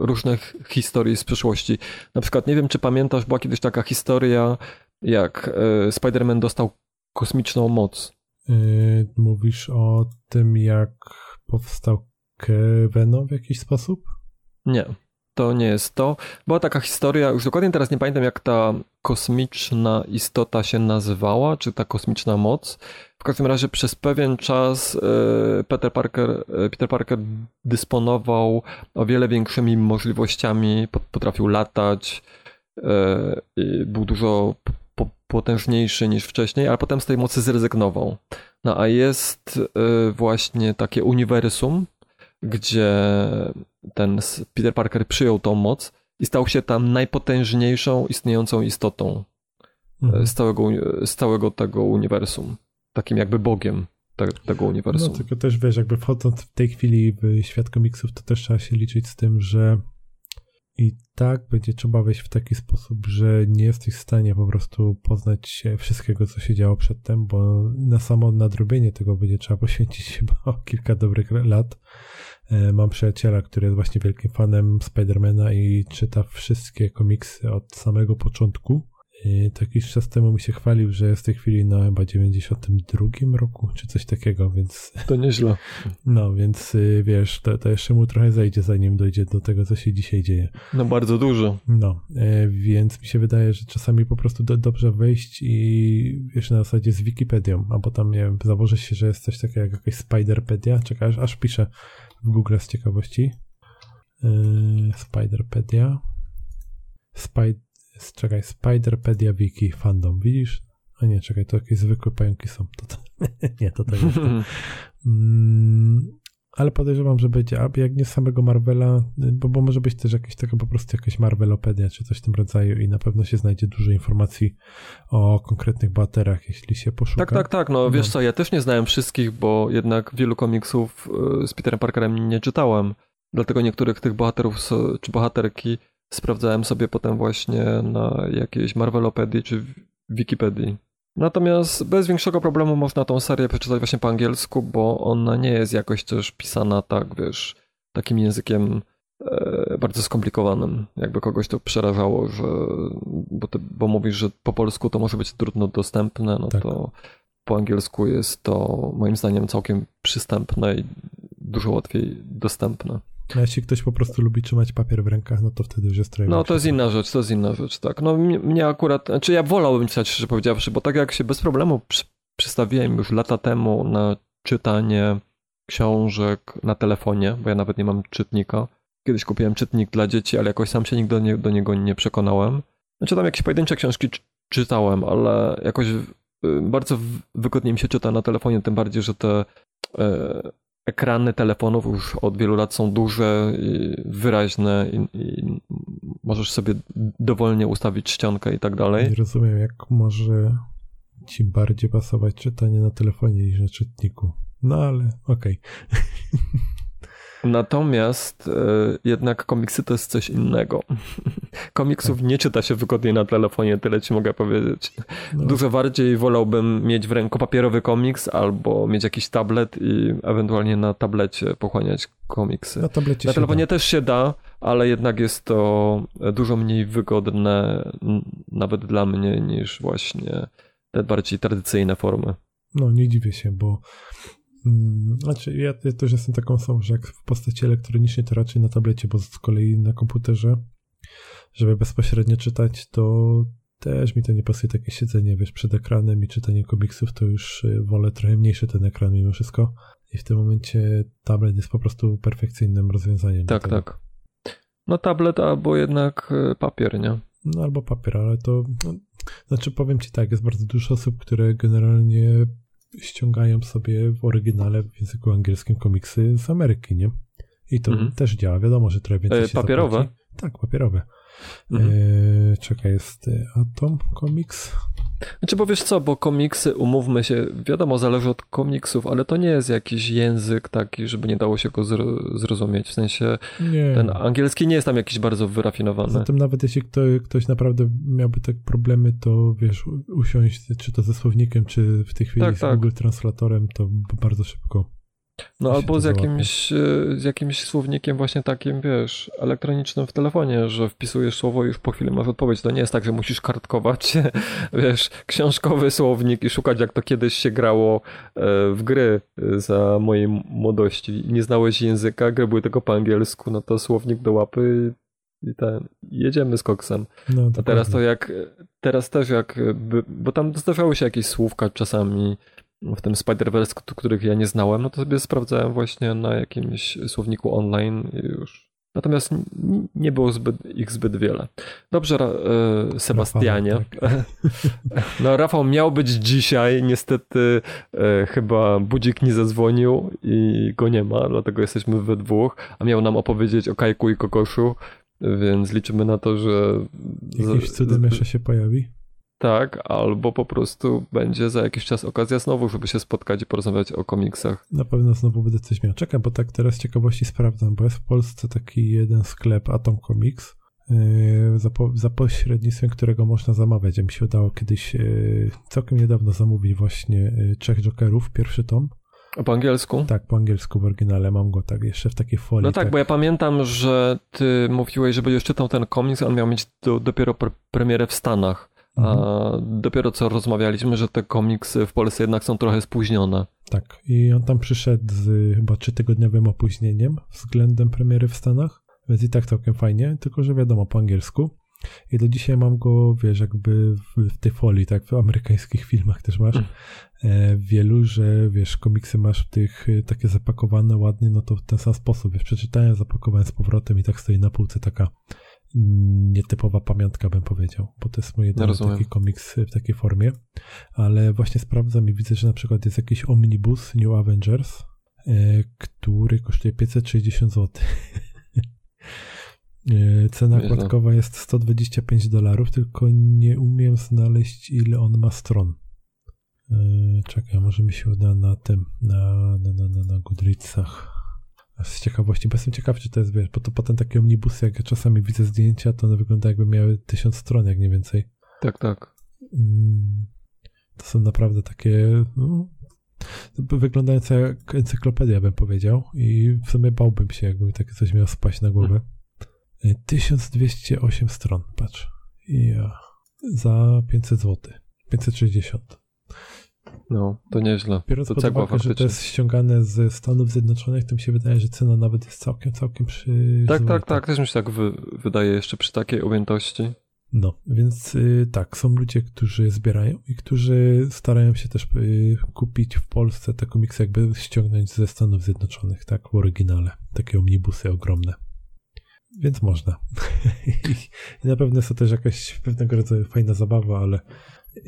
y, różnych historii z przeszłości. Na przykład, nie wiem, czy pamiętasz, była kiedyś taka historia, jak y, Spider-Man dostał kosmiczną moc. Y, mówisz o tym, jak powstał Venom w jakiś sposób? Nie to nie jest to. Była taka historia, już dokładnie teraz nie pamiętam jak ta kosmiczna istota się nazywała, czy ta kosmiczna moc. W każdym razie przez pewien czas e, Peter Parker, e, Peter Parker dysponował o wiele większymi możliwościami, potrafił latać, e, był dużo potężniejszy niż wcześniej, ale potem z tej mocy zrezygnował. No a jest właśnie takie uniwersum, gdzie ten Peter Parker przyjął tą moc i stał się tam najpotężniejszą istniejącą istotą mhm. z, całego, z całego tego uniwersum. Takim jakby bogiem te, tego uniwersum. No tylko też wiesz, jakby wchodząc w tej chwili w świat komiksów, to też trzeba się liczyć z tym, że i tak będzie trzeba wejść w taki sposób, że nie jesteś w stanie po prostu poznać wszystkiego, co się działo przedtem, bo na samo nadrobienie tego będzie trzeba poświęcić chyba kilka dobrych lat. E, mam przyjaciela, który jest właśnie wielkim fanem Spidermana i czyta wszystkie komiksy od samego początku. I to jakiś czas temu mi się chwalił, że jest w tej chwili na chyba 92 roku, czy coś takiego, więc... To nieźle. No, więc y, wiesz, to, to jeszcze mu trochę zejdzie, zanim dojdzie do tego, co się dzisiaj dzieje. No, bardzo dużo. No, e, więc mi się wydaje, że czasami po prostu do, dobrze wejść i wiesz, na zasadzie z Wikipedią, albo tam, nie wiem, założy się, że jest coś takiego jak jakaś Spiderpedia, czekaj, aż, aż piszę w Google z ciekawości. Yy, Spiderpedia. Czekaj, Spiderpedia Wiki Fandom, widzisz? A nie, czekaj, to jakieś zwykłe pająki są. To, to, nie, to tak jest. Mm, ale podejrzewam, że będzie, a jak nie samego Marvela, bo, bo może być też jakieś taka po prostu jakaś Marvelopedia, czy coś w tym rodzaju i na pewno się znajdzie dużo informacji o konkretnych bohaterach, jeśli się poszuka. Tak, tak, tak, no wiesz no. co, ja też nie znałem wszystkich, bo jednak wielu komiksów y, z Peterem Parkerem nie czytałem, dlatego niektórych tych bohaterów czy bohaterki sprawdzałem sobie potem właśnie na jakiejś Marvelopedii czy Wikipedii. Natomiast bez większego problemu można tą serię przeczytać właśnie po angielsku, bo ona nie jest jakoś też pisana tak, wiesz, takim językiem e, bardzo skomplikowanym. Jakby kogoś to przerażało, że bo, ty, bo mówisz, że po polsku to może być trudno dostępne, no tak. to po angielsku jest to moim zdaniem całkiem przystępne i dużo łatwiej dostępne. A jeśli ktoś po prostu lubi trzymać papier w rękach, no to wtedy już jest trochę No to jest inna rzecz, to jest inna rzecz, tak. No mnie, mnie akurat, znaczy ja wolałbym czytać, szczerze powiedziawszy, bo tak jak się bez problemu przy, przystawiłem już lata temu na czytanie książek na telefonie, bo ja nawet nie mam czytnika. Kiedyś kupiłem czytnik dla dzieci, ale jakoś sam się nigdy do, nie, do niego nie przekonałem. Znaczy tam jakieś pojedyncze książki czy, czytałem, ale jakoś y, bardzo wygodnie mi się czyta na telefonie, tym bardziej, że te e, ekrany telefonów już od wielu lat są duże, wyraźne i, i możesz sobie dowolnie ustawić czcionkę i tak dalej. Nie rozumiem, jak może ci bardziej pasować czytanie na telefonie niż na czytniku. No ale okej. Natomiast e, jednak komiksy to jest coś innego. Komiksów nie czyta się wygodniej na telefonie, tyle ci mogę powiedzieć. No, Dużo bardziej wolałbym mieć w ręku papierowy komiks albo mieć jakiś tablet i ewentualnie na tablecie pochłaniać komiksy. na tablecie Na telefonie da. też się da, ale jednak jest to dużo mniej wygodne nawet dla mnie niż właśnie te bardziej tradycyjne formy. No, nie dziwię się, bo znaczy ja, ja też jestem taką osobą, że jak w postaci elektronicznej to raczej na tablecie, bo z kolei na komputerze, żeby bezpośrednio czytać, to też mi to nie pasuje takie siedzenie, wiesz, przed ekranem i czytanie komiksów, to już y, wolę trochę mniejszy ten ekran mimo wszystko i w tym momencie tablet jest po prostu perfekcyjnym rozwiązaniem. Tak, tak. No tablet albo jednak e, papier, nie? No albo papier, ale to. No, znaczy powiem ci tak, jest bardzo dużo osób, które generalnie ściągają sobie w oryginale w języku angielskim komiksy z Ameryki, nie? I to Mhm. też działa. Wiadomo, że trochę więcej E, się papierowe? Zapłaci. Tak, papierowe. Mhm. E, czekaj, jest e, Atom Comics. Znaczy, bo wiesz co, bo komiksy, umówmy się, wiadomo, zależy od komiksów, ale to nie jest jakiś język taki, żeby nie dało się go zro- zrozumieć. W sensie Nie. ten angielski nie jest tam jakiś bardzo wyrafinowany. Zatem nawet jeśli kto, ktoś naprawdę miałby tak problemy, to wiesz, usiąść, czy to ze słownikiem, czy w tej chwili Tak, z tak. Google Translatorem, to bardzo szybko. No albo z jakimś, e, z jakimś słownikiem właśnie takim, wiesz, elektronicznym w telefonie, że wpisujesz słowo i już po chwili masz odpowiedź. To nie jest tak, że musisz kartkować, wiesz, książkowy słownik i szukać jak to kiedyś się grało e, w gry e, za mojej młodości. Nie znałeś języka, gry były tylko po angielsku, no to słownik do łapy i ten, jedziemy z koksem. No, A teraz to jak, teraz też jak, bo tam zdarzały się jakieś słówka czasami w tym Spider-Verse, których ja nie znałem, no to sobie sprawdzałem właśnie na jakimś słowniku online i już. Natomiast nie było zbyt, ich zbyt wiele. Dobrze, e, Sebastianie. Rafał, No Rafał miał być dzisiaj, niestety e, chyba budzik nie zadzwonił i go nie ma, dlatego jesteśmy we dwóch, a miał nam opowiedzieć o Kajku i Kokoszu, więc liczymy na to, że... Jakimś z- cudem jeszcze się pojawi. Tak, albo po prostu będzie za jakiś czas okazja znowu, żeby się spotkać i porozmawiać o komiksach. Na pewno znowu będę coś miał. Czekaj, bo tak teraz z ciekawości sprawdzam, bo jest w Polsce taki jeden sklep Atom Comics, yy, za, po, za pośrednictwem którego można zamawiać. Ja mi się udało kiedyś yy, całkiem niedawno zamówić właśnie yy, Trzech Jokerów, pierwszy tom. A po angielsku? Tak, po angielsku w oryginale mam go tak jeszcze w takiej folii. No tak, bo ja pamiętam, że ty mówiłeś, że będziesz czytał ten komiks, on miał mieć do, dopiero pre premierę w Stanach. A Mhm. dopiero co rozmawialiśmy, że te komiksy w Polsce jednak są trochę spóźnione. Tak, i on tam przyszedł z chyba trzytygodniowym opóźnieniem względem premiery w Stanach, więc i tak całkiem fajnie, tylko że wiadomo po angielsku. I do dzisiaj mam go, wiesz, jakby w, w tej folii, tak w amerykańskich filmach też masz, e, wielu, że wiesz, komiksy masz w tych e, takie zapakowane ładnie, no to w ten sam sposób, wiesz, przeczytałem, zapakowałem z powrotem i tak stoi na półce taka mm, nietypowa pamiątka, bym powiedział, bo to jest mój jedyny rozumiem. taki komiks w takiej formie, ale właśnie sprawdzam i widzę, że na przykład jest jakiś omnibus New Avengers, e, który kosztuje 560 zł. E, Cena Nieźle. okładkowa jest 125 dolarów, tylko nie umiem znaleźć ile on ma stron. E, Czekaj, może mi się uda na tym, na, na, na, na Goodreadsach. Z ciekawości, bo jestem ciekaw, czy to jest, wiesz, bo to potem takie omnibusy, jak ja czasami widzę zdjęcia, to one wyglądają jakby miały tysiąc stron, jak nie więcej. Tak, tak. Mm, To są naprawdę takie no, wyglądające jak encyklopedia, bym powiedział. I w sumie bałbym się, jakby mi takie coś miało spaść na głowę. Y, 1208 stron, patrz. Ja. Za 500 zł. 560. No, to nieźle. Biorąc to pod uwagę, że to faktycznie. jest ściągane ze Stanów Zjednoczonych, to mi się wydaje, że cena nawet jest całkiem, całkiem przy... Tak, tak, tak. Też mi się tak wy, wydaje jeszcze przy takiej objętości. No, więc y, tak, są ludzie, którzy zbierają i którzy starają się też y, kupić w Polsce te komiksy, jakby ściągnąć ze Stanów Zjednoczonych, tak, w oryginale. Takie omnibusy ogromne. Więc można. I na pewno jest to też jakaś pewnego rodzaju fajna zabawa, ale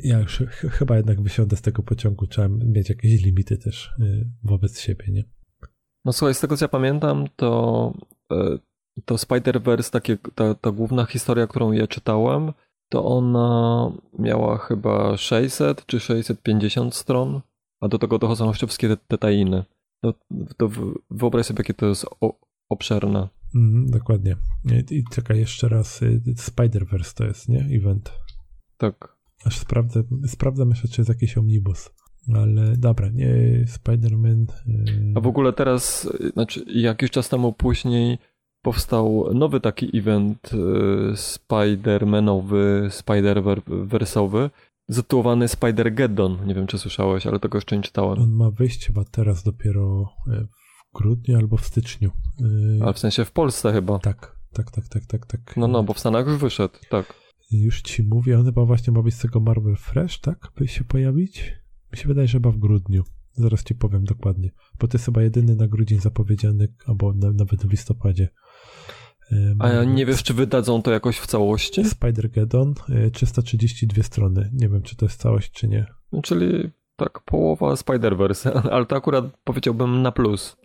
ja już ch- chyba jednak wysiądę z tego pociągu. Trzeba mieć jakieś limity też y, wobec siebie, nie? No słuchaj, z tego co ja pamiętam, to, e, to Spider-Verse, ta, ta główna historia, którą ja czytałem, to ona miała chyba 600 czy 650 stron, a do tego dochodzą jeszcze wszystkie te, te tajiny. To, to wyobraź sobie, jakie to jest o, obszerne. Mhm, dokładnie. I, I czekaj, jeszcze raz. y, Spider-Verse to jest, nie? Event. Tak. Aż sprawdzę, sprawdzam jeszcze, czy jest jakiś omnibus. Ale dobra, nie, Spider-Man. y, A w ogóle teraz, y, znaczy jakiś czas temu później powstał nowy taki event y, Spider-Manowy, Spider-Versowy, zatytułowany Spider-Geddon. Nie wiem, czy słyszałeś, ale tego jeszcze nie czytałem. On ma wyjść chyba teraz dopiero y, w grudniu albo w styczniu. Y, Ale w sensie w Polsce chyba. Tak, tak, tak, tak, tak, tak. No, no, bo w Stanach już wyszedł, tak. Już ci mówię, on chyba właśnie ma być z tego Marvel Fresh, tak? By się pojawić? Mi się wydaje, że chyba w grudniu. Zaraz ci powiem dokładnie. Bo to jest chyba jedyny na grudzień zapowiedziany, albo na, nawet w listopadzie. A ja nie wiesz, czy wydadzą to jakoś w całości? Spider-Geddon, y, 332 strony. Nie wiem, czy to jest całość, czy nie. Czyli tak połowa Spider-Verse, ale to akurat powiedziałbym na plus.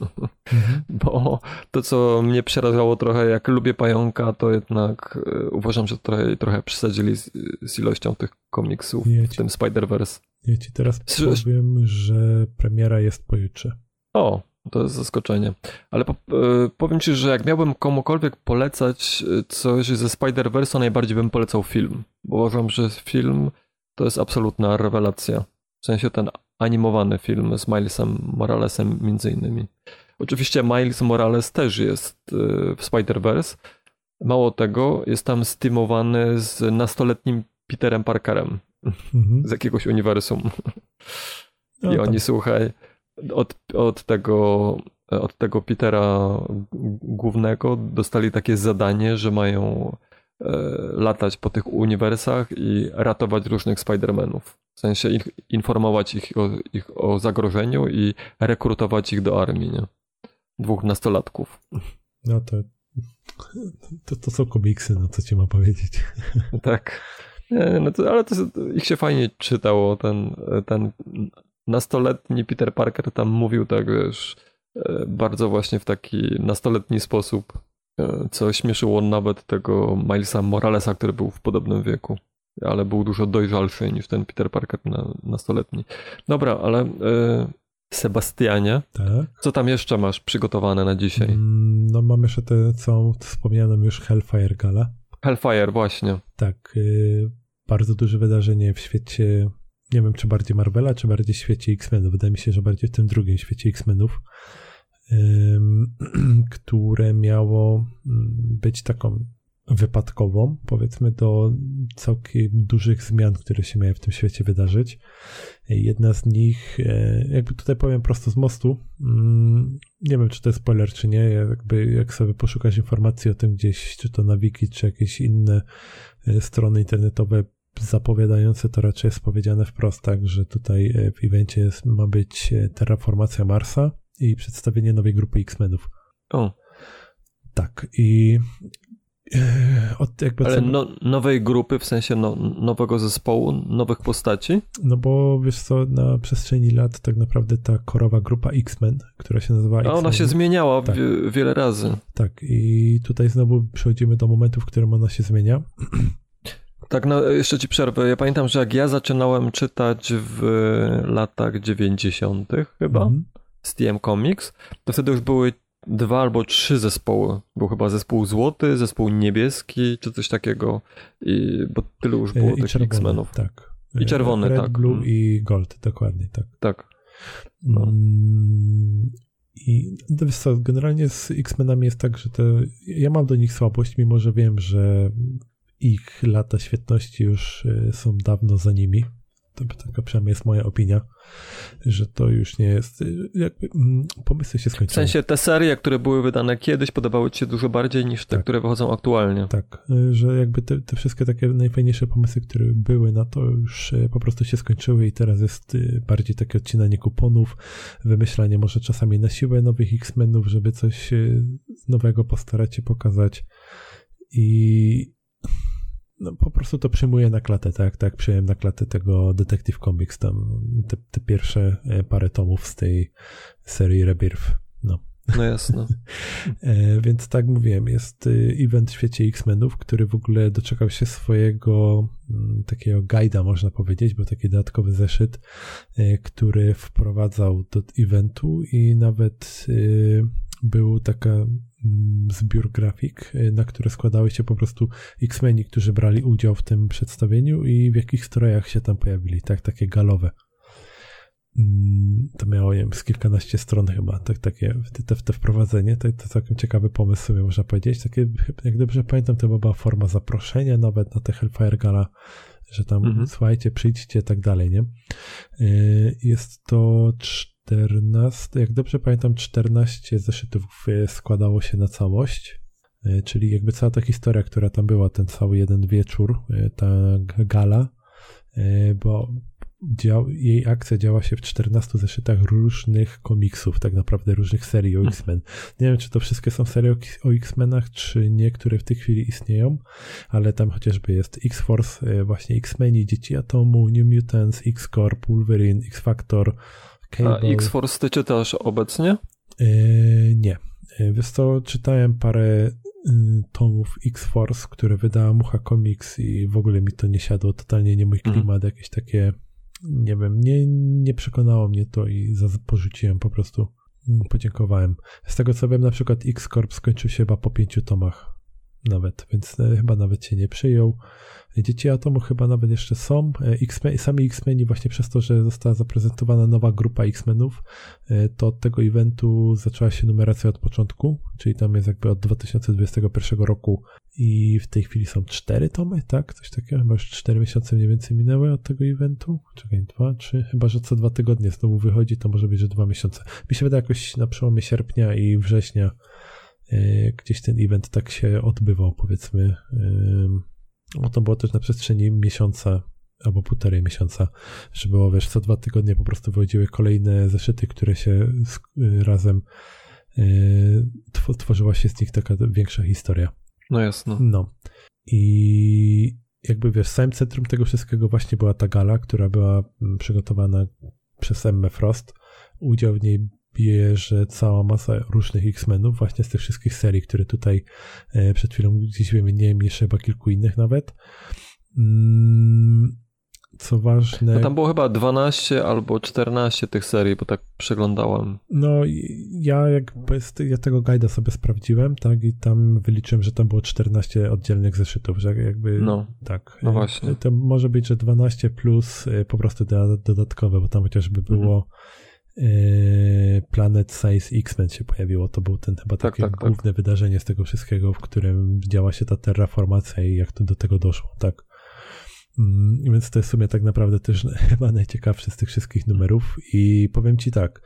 Bo to, co mnie przerażało trochę, jak lubię pająka, to jednak e, uważam, że trochę, trochę przesadzili z, z ilością tych komiksów, Nie, w tym Spider-Verse. Ja ci teraz powiem, że premiera jest pojutrze. O, to jest zaskoczenie. Ale po, e, powiem ci, że jak miałbym komukolwiek polecać e, coś ze Spider-Verse, to najbardziej bym polecał film. Bo uważam, że film to jest absolutna rewelacja. W sensie ten animowany film z Milesem Moralesem między innymi. Oczywiście Miles Morales też jest e, w Spider-Verse. Mało tego, jest tam steamowany z nastoletnim Peterem Parkerem Mhm. z jakiegoś uniwersum. No, I tak. oni, słuchaj, od, od, tego, od tego Petera głównego dostali takie zadanie, że mają e, latać po tych uniwersach i ratować różnych Spider-Manów. W sensie ich, informować ich o, ich o zagrożeniu i rekrutować ich do armii, nie? Dwóch nastolatków. No to, to, to są komiksy, no co ci ma powiedzieć. Tak. Nie, no to, ale to, ich się fajnie czytało. Ten, ten nastoletni Peter Parker tam mówił tak, wiesz, e, bardzo właśnie w taki nastoletni sposób, e, co śmieszyło nawet tego Milesa Moralesa, który był w podobnym wieku, ale był dużo dojrzalszy niż ten Peter Parker na, nastoletni. Dobra, ale e, Sebastianie, Tak. co tam jeszcze masz przygotowane na dzisiaj? Mm, No mam jeszcze tę całą wspomnianą już Hellfire Gala. Hellfire, właśnie. Tak, y, bardzo duże wydarzenie w świecie, nie wiem czy bardziej Marvela, czy bardziej w świecie X-Menów. Wydaje mi się, że bardziej w tym drugim świecie X-Menów, które miało mm, być taką wypadkową, powiedzmy, do całkiem dużych zmian, które się miały w tym świecie wydarzyć. Jedna z nich, e, jakby tutaj powiem prosto z mostu, mm, nie wiem czy to jest spoiler, czy nie, jakby jak sobie poszukasz informacji o tym gdzieś, czy to na wiki, czy jakieś inne e, strony internetowe zapowiadające, to raczej jest powiedziane wprost, tak, że tutaj e, w evencie jest, ma być terraformacja Marsa i przedstawienie nowej grupy X-Menów. O, Tak, i od jakby ale co- no, nowej grupy, w sensie no, nowego zespołu, nowych postaci? No bo wiesz co, na przestrzeni lat tak naprawdę ta korowa grupa X-Men, która się nazywa A X-Men. ona się zmieniała Tak. wie, wiele razy. Tak, i tutaj znowu przechodzimy do momentu, w którym ona się zmienia. Tak, no jeszcze ci przerwę. Ja pamiętam, że jak ja zaczynałem czytać w latach 90. chyba Mhm. z TM Comics, to wtedy już były dwa albo trzy zespoły. Był chyba zespół złoty, zespół niebieski, czy coś takiego. I, bo tylu już było E, I tych czerwony, X-Menów. tak. I czerwony, Red, tak. Blue Mm. i Gold, dokładnie, tak. Tak. No. Mm, I no wiesz co, generalnie z X-Menami jest tak, że te, ja mam do nich słabość, mimo że wiem, że ich lata świetności już e, są dawno za nimi. To taka przynajmniej jest moja opinia, że to już nie jest, jakby mm, pomysły się W skończyły. sensie te serie, które były wydane kiedyś, podobały ci się dużo bardziej niż te, Tak. które wychodzą aktualnie. Tak, że jakby te, te wszystkie takie najfajniejsze pomysły, które były na to już y, po prostu się skończyły i teraz jest y, bardziej takie odcinanie kuponów, wymyślanie może czasami na siłę nowych X-Menów, żeby coś y, nowego postarać się pokazać i no, po prostu to przyjmuję na klatę, tak, tak, przyjąłem na klatę tego Detective Comics, tam te, te pierwsze e, parę tomów z tej serii Rebirth, no. No jasne. E, więc tak mówiłem, jest y, event w świecie X-Menów, który w ogóle doczekał się swojego mm, takiego guida, można powiedzieć, był taki dodatkowy zeszyt, e, który wprowadzał do eventu i nawet y, był taka mm, zbiór grafik, y, na które składały się po prostu X-Meni, którzy brali udział w tym przedstawieniu i w jakich strojach się tam pojawili, tak, takie galowe. Mm, To miało, nie wiem, z kilkanaście stron chyba, tak, takie, te, te, wprowadzenie, to, to całkiem ciekawy pomysł sobie można powiedzieć, takie, jak dobrze pamiętam, to była forma zaproszenia nawet na te Hellfire Gala, że tam, Mhm. słuchajcie, przyjdźcie, tak dalej, nie? Yy, Jest to 14, jak dobrze pamiętam, 14 zeszytów yy, składało się na całość, yy, czyli jakby cała ta historia, która tam była, ten cały jeden wieczór, yy, ta gala, bo dział, jej akcja działa się w 14 zeszytach różnych komiksów, tak naprawdę różnych serii o X-Men. Nie wiem, czy to wszystkie są serie o, X-Menach, czy nie, które w tej chwili istnieją, ale tam chociażby jest X-Force, e, właśnie X-Meni, Dzieci Atomu, New Mutants, X-Corp, Wolverine, X-Factor, A Cable. X-Force ty czytasz obecnie? E, nie. E, Wiesz co, czytałem parę y, tomów X-Force, które wydała Mucha Comics i w ogóle mi to nie siadło, totalnie nie mój Mhm. klimat, jakieś takie, nie wiem, nie, nie przekonało mnie to i porzuciłem po prostu. Mm, Podziękowałem. Z tego co wiem, na przykład X-Corp skończył się chyba po pięciu tomach nawet, więc e, chyba nawet się nie przyjął. Dzieci Atomu chyba nawet jeszcze są. E, X-Men, sami X-Meni właśnie przez to, że została zaprezentowana nowa grupa X-Menów, e, to od tego eventu zaczęła się numeracja od początku, czyli tam jest jakby od 2021 roku i w tej chwili są cztery tomy, tak? Coś takiego, chyba już cztery miesiące mniej więcej minęły od tego eventu. Czekaj, dwa, trzy, chyba, że co dwa tygodnie znowu wychodzi, to może być, że dwa miesiące. Mi się wydaje jakoś na przełomie sierpnia i września gdzieś ten event tak się odbywał, powiedzmy. Ym, No to było też na przestrzeni miesiąca albo półtorej miesiąca, że było, wiesz, co dwa tygodnie po prostu wychodziły kolejne zeszyty, które się y, razem tw- tworzyła się z nich taka większa historia. No jasne. No. I jakby wiesz, samym centrum tego wszystkiego właśnie była ta gala, która była mm, przygotowana przez Emmę Frost. Udział w niej bierze cała masa różnych X-Menów, właśnie z tych wszystkich serii, które tutaj e, przed chwilą gdzieś wymieniłem, jeszcze chyba kilku innych nawet. Mm, Co ważne. No tam było chyba 12 albo 14 tych serii, bo tak przeglądałem. No, ja ty- ja tego guida sobie sprawdziłem, tak, i tam wyliczyłem, że tam było 14 oddzielnych zeszytów, że jakby No. tak. No właśnie. To może być, że 12 plus e, po prostu doda- dodatkowe, bo tam chociażby Mhm. było e, Planet Size X-Men się pojawiło. To był ten chyba Tak, takie tak, tak. główne wydarzenie z tego wszystkiego, w którym działa się ta terraformacja i jak to do tego doszło, tak. Mm, Więc to jest w sumie tak naprawdę też chyba najciekawszy z tych wszystkich numerów i powiem ci tak,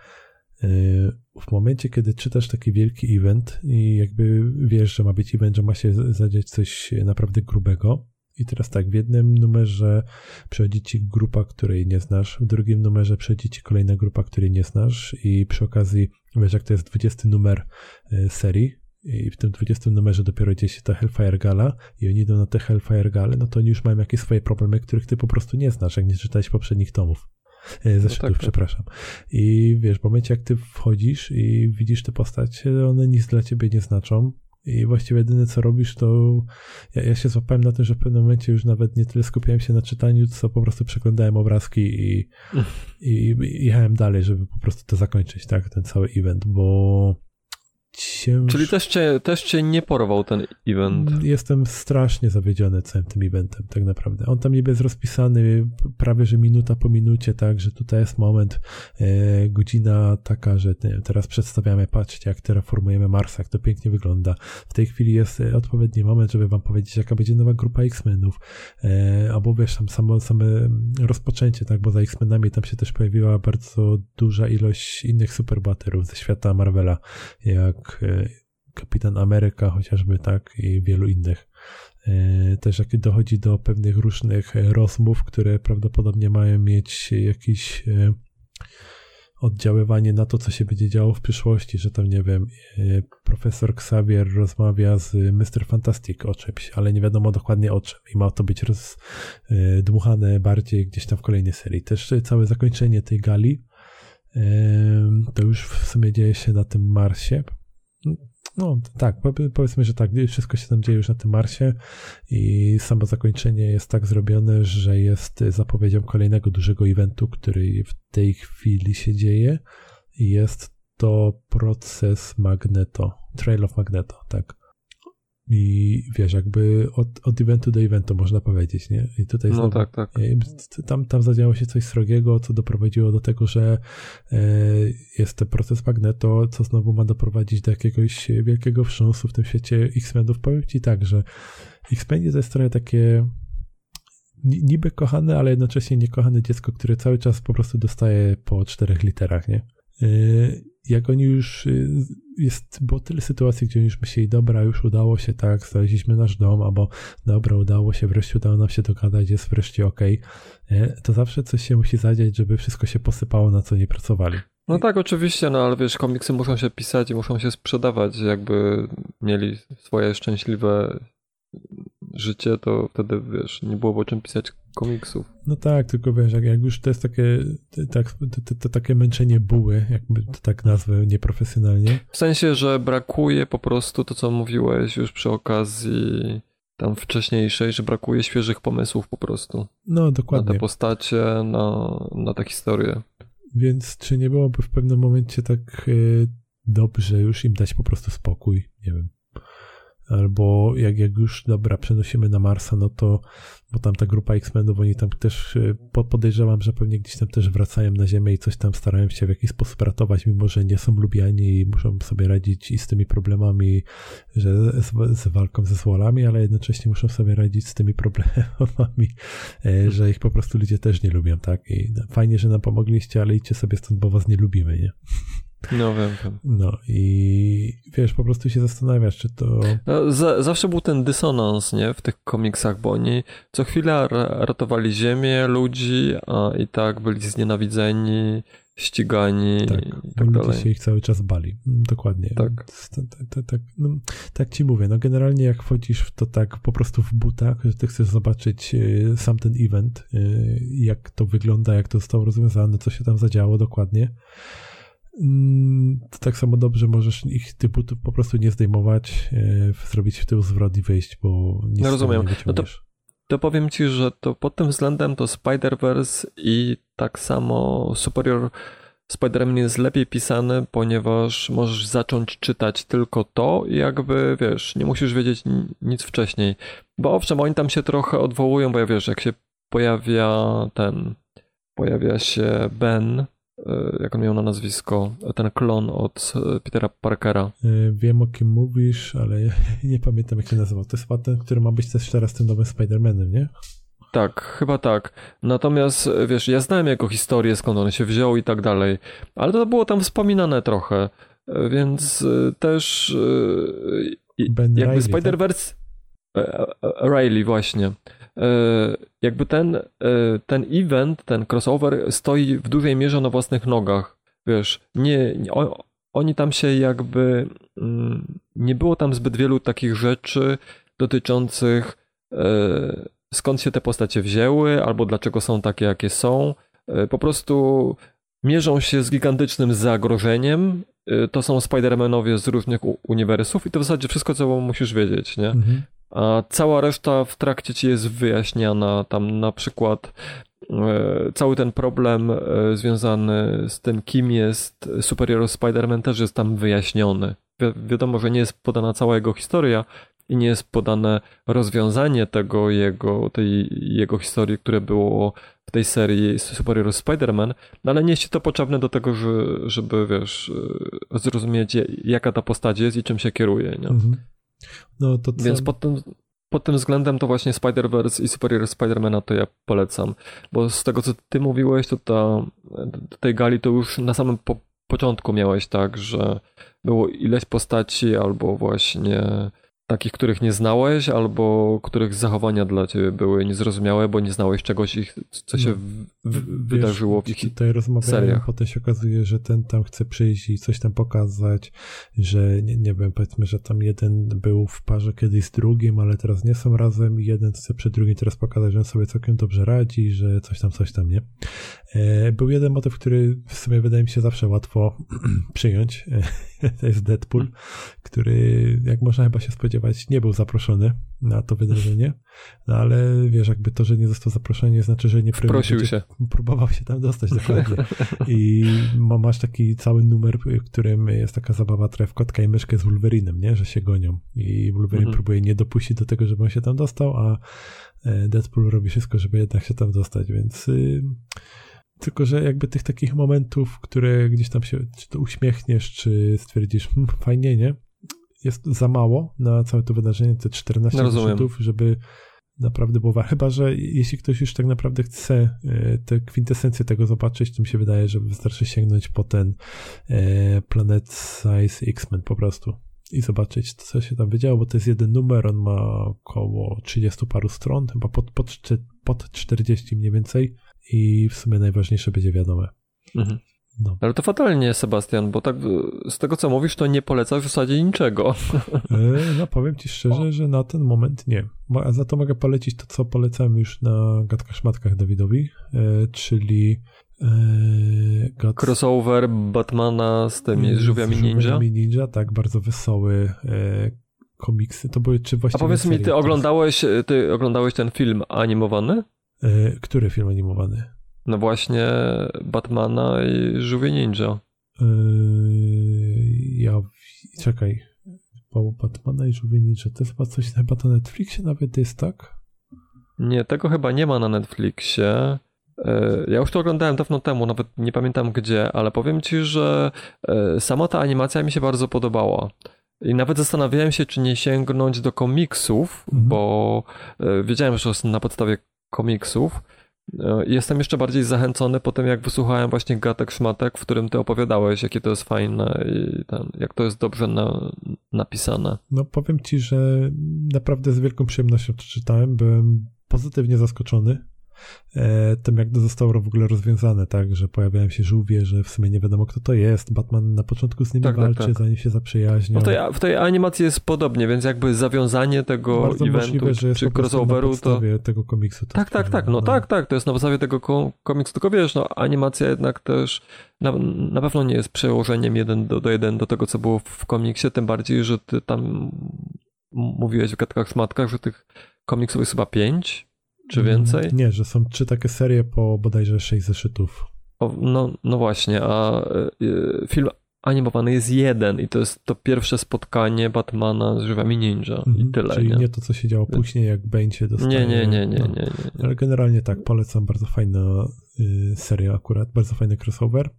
yy, w momencie, kiedy czytasz taki wielki event i jakby wiesz, że ma być event, że ma się z- zadziać coś naprawdę grubego i teraz tak, w jednym numerze przychodzi ci grupa, której nie znasz, w drugim numerze przychodzi ci kolejna grupa, której nie znasz i przy okazji, wiesz, jak to jest 20 numer yy, serii i w tym 20 numerze dopiero dzieje się ta Hellfire Gala i oni idą na te Hellfire Gale, no to oni już mają jakieś swoje problemy, których ty po prostu nie znasz, jak nie czytałeś poprzednich tomów. E, Zeszytów, tak, tak. przepraszam. I wiesz, w momencie jak ty wchodzisz i widzisz te postacie, one nic dla ciebie nie znaczą i właściwie jedyne co robisz, to ja, ja się złapałem na tym, że w pewnym momencie już nawet nie tyle skupiałem się na czytaniu, co po prostu przeglądałem obrazki i, i, i jechałem dalej, żeby po prostu to zakończyć, tak, ten cały event, bo ciężko. Czyli też cię, też cię nie porwał ten event. Jestem strasznie zawiedziony całym tym eventem, tak naprawdę. On tam niby jest rozpisany prawie, że minuta po minucie, tak, że tutaj jest moment, e, godzina taka, że nie wiem, teraz przedstawiamy, patrzcie, jak terraformujemy Marsa, jak to pięknie wygląda. W tej chwili jest e, odpowiedni moment, żeby wam powiedzieć, jaka będzie nowa grupa X-Menów, e, albo wiesz, tam samo, same rozpoczęcie, tak, bo za X-Menami tam się też pojawiła bardzo duża ilość innych superbohaterów ze świata Marvela, jak e, Kapitan Ameryka chociażby, tak, i wielu innych. E, też jak dochodzi do pewnych różnych rozmów, które prawdopodobnie mają mieć jakiś e, oddziaływanie na to, co się będzie działo w przyszłości, że tam, nie wiem, profesor Xavier rozmawia z Mr. Fantastic o czymś, ale nie wiadomo dokładnie o czym i ma to być rozdmuchane bardziej gdzieś tam w kolejnej serii. Też całe zakończenie tej gali to już w sumie dzieje się na tym Marsie. No tak, powiedzmy, że tak, wszystko się tam dzieje już na tym Marsie i samo zakończenie jest tak zrobione, że jest zapowiedzią kolejnego dużego eventu, który w tej chwili się dzieje i jest to proces Magneto, Trail of Magneto, tak. I wiesz, jakby od, od eventu do eventu można powiedzieć, nie? I tutaj no znowu, tak, tak. Tam, tam zadziało się coś srogiego, co doprowadziło do tego, że e, jest ten proces Magneto, co znowu ma doprowadzić do jakiegoś wielkiego wstrząsu w tym świecie X-Menów. Powiem ci tak, że X-Meni to jest trochę takie niby kochane, ale jednocześnie niekochane dziecko, które cały czas po prostu dostaje po czterech literach, nie? E, jak oni już y, jest, było tyle sytuacji, gdzie już myśleli, dobra, już udało się, tak, znaleźliśmy nasz dom, albo dobra, udało się, wreszcie udało nam się dogadać, jest wreszcie okej, okay. to zawsze coś się musi zadziać, żeby wszystko się posypało, na co nie pracowali. No tak, oczywiście, no ale wiesz, komiksy muszą się pisać i muszą się sprzedawać, jakby mieli swoje szczęśliwe życie, to wtedy, wiesz, nie byłoby o czym pisać komiksów. No tak, tylko wiesz, jak, jak już to jest takie, tak, to, to, takie męczenie buły, jakby to tak nazwę nieprofesjonalnie. W sensie, że brakuje po prostu to, co mówiłeś już przy okazji tam wcześniejszej, że brakuje świeżych pomysłów po prostu. No, dokładnie. Na te postacie, na, na tę historię. Więc czy nie byłoby w pewnym momencie tak y, dobrze już im dać po prostu spokój? Nie wiem albo jak, jak już, dobra, przenosimy na Marsa, no to, bo tam ta grupa X-Menów, oni tam też, y, podejrzewam, że pewnie gdzieś tam też wracają na Ziemię i coś tam starają się w jakiś sposób ratować, mimo że nie są lubiani i muszą sobie radzić i z tymi problemami, że z, z walką ze złolami, ale jednocześnie muszą sobie radzić z tymi problemami, e, że ich po prostu ludzie też nie lubią, tak? I fajnie, że nam pomogliście, ale idźcie sobie stąd, bo was nie lubimy, nie? No wiem, wiem. No i wiesz, po prostu się zastanawiasz, czy to... No, za, zawsze był ten dysonans, nie, w tych komiksach, bo oni co chwilę ratowali ziemię, ludzi, a i tak byli znienawidzeni, ścigani tak, i tak ludzie dalej. się ich cały czas bali. Dokładnie. Tak. Tak, tak, tak, no, tak ci mówię, no generalnie jak wchodzisz w to tak po prostu w butach, że ty chcesz zobaczyć y, sam ten event, y, jak to wygląda, jak to zostało rozwiązane, co się tam zadziało dokładnie, to tak samo dobrze możesz ich tych butów po prostu nie zdejmować, e, zrobić w tył zwrot i wyjść, bo nic no rozumiem. nie no to, to powiem ci, że to pod tym względem to Spider-Verse i tak samo Superior Spider-Man jest lepiej pisany, ponieważ możesz zacząć czytać tylko to i jakby, wiesz, nie musisz wiedzieć nic wcześniej. Bo owszem, oni tam się trochę odwołują, bo ja wiesz, jak się pojawia ten, pojawia się Ben, jak on miał na nazwisko, ten klon od e, Petera Parkera. E, wiem o kim mówisz, ale nie pamiętam jak się nazywał. To jest chyba ten, który ma być też teraz tym nowym Spider-Manem, nie? Tak, chyba tak. Natomiast wiesz, ja znałem jego historię, skąd on się wziął i tak dalej, ale to było tam wspominane trochę, więc też ben jakby tak? Spider-Verse tak? Riley właśnie. E, jakby ten, e, ten event, ten crossover stoi w dużej mierze na własnych nogach. Wiesz, nie, nie oni tam się jakby mm, nie było tam zbyt wielu takich rzeczy dotyczących e, skąd się te postacie wzięły, albo dlaczego są takie, jakie są. Po prostu mierzą się z gigantycznym zagrożeniem. To są Spider-Manowie z różnych uniwersów i to w zasadzie wszystko, co musisz wiedzieć, nie? Mhm a cała reszta w trakcie ci jest wyjaśniana. Tam na przykład e, cały ten problem e, związany z tym, kim jest Superior Spider-Man też jest tam wyjaśniony. wi wiadomo, że nie jest podana cała jego historia i nie jest podane rozwiązanie tego jego, tej jego historii, które było w tej serii Superior Spider-Man, no ale nie jest to potrzebne do tego, że, żeby, wiesz, zrozumieć jaka ta postać jest i czym się kieruje, nie? Mhm. No, to. Więc pod tym, pod tym względem to właśnie Spider-Verse i Superior Spider-Mana to ja polecam, bo z tego co ty mówiłeś, to ta, tej gali to już na samym po, początku miałeś tak, że było ileś postaci albo właśnie takich, których nie znałeś, albo których zachowania dla ciebie były niezrozumiałe, bo nie znałeś czegoś, ich, co się no, w, w, wydarzyło w ich tutaj rozmawiałem, potem się okazuje, że ten tam chce przyjść i coś tam pokazać, że nie, nie wiem, powiedzmy, że tam jeden był w parze kiedyś z drugim, ale teraz nie są razem i jeden chce przed drugim teraz pokazać, że on sobie całkiem dobrze radzi, że coś tam, coś tam, nie? E, był jeden motyw, który w sumie wydaje mi się zawsze łatwo przyjąć. To jest Deadpool, który, jak można chyba się spodziewać, nie był zaproszony na to wydarzenie. No ale wiesz, jakby to, że nie został zaproszony, nie znaczy, że nie Prosił się. próbował się tam dostać dokładnie. I masz taki cały numer, w którym jest taka zabawa w kotka i myszkę z Wolverinem, nie? Że się gonią. I Wolverine mhm. próbuje nie dopuścić do tego, żeby on się tam dostał, a e, Deadpool robi wszystko, żeby jednak się tam dostać, więc... Tylko, że jakby tych takich momentów, które gdzieś tam się, czy to uśmiechniesz, czy stwierdzisz, hm, fajnie, nie? Jest za mało na całe to wydarzenie, te 14 no żeby naprawdę było Chyba, że jeśli ktoś już tak naprawdę chce e, tę kwintesencję tego zobaczyć, to mi się wydaje, że wystarczy sięgnąć po ten e, Planet Size X-Men po prostu i zobaczyć, co się tam wydziało, bo to jest jeden numer, on ma około 30 paru stron, chyba pod, pod, pod 40 mniej więcej i w sumie najważniejsze będzie wiadome. Mhm. No. Ale to fatalnie, Sebastian, bo tak z tego co mówisz, to nie polecasz w zasadzie niczego. E, no powiem ci szczerze, że na ten moment nie. A za to mogę polecić to, co polecałem już na gadkach szmatkach Dawidowi, e, czyli e, crossover Batmana z tymi z żółwiami ninja. Żółwiami ninja, tak, bardzo wesoły komiksy. To były czy właściwie A powiedz mi, ty oglądałeś, ty oglądałeś ten film animowany? E, który film animowany? No właśnie Batmana i Żółwie Ninja. E, ja... Czekaj. Batmana i Żółwie Ninja to chyba coś chyba na Netflixie nawet jest, tak? Nie, tego chyba nie ma na Netflixie. E, ja już to oglądałem dawno temu, nawet nie pamiętam gdzie, ale powiem ci, że sama ta animacja mi się bardzo podobała. I nawet zastanawiałem się, czy nie sięgnąć do komiksów, mhm. bo wiedziałem, że na podstawie komiksów. E, jestem jeszcze bardziej zachęcony po tym, jak wysłuchałem właśnie Gatek Szmatek, w którym ty opowiadałeś, jakie to jest fajne i ten, jak to jest dobrze na, napisane. No powiem ci, że naprawdę z wielką przyjemnością to czytałem. Byłem pozytywnie zaskoczony tym, jak to zostało w ogóle rozwiązane, tak, że pojawiają się żółwie, że w sumie nie wiadomo, kto to jest. Batman na początku z nimi tak, tak walczy, tak, tak. zanim się zaprzyjaźnia. No w, tej, w tej animacji jest podobnie, więc jakby zawiązanie tego Bardzo eventu możliwe, że jest czy crossoveru to... tego komiksu. Tak, tak, tak, no, no, tak, tak, to jest na podstawie tego komiksu, tylko wiesz, no animacja jednak też na, na pewno nie jest przełożeniem jeden do, do jeden do tego, co było w komiksie, tym bardziej, że ty tam mówiłeś w gadkach szmatkach, że tych komiksów jest chyba pięć, czy mm, więcej? Nie, że są trzy takie serie po bodajże sześć zeszytów. O, no, no właśnie, a y, film animowany jest jeden i to jest to pierwsze spotkanie Batmana z żywami ninja i mhm, tyle. Czyli nie? nie to, co się działo później, jak będzie dostaje. Nie, nie, nie, nie, no. nie, nie, nie, Ale generalnie tak, polecam, bardzo fajna y, seria akurat, bardzo fajny crossover.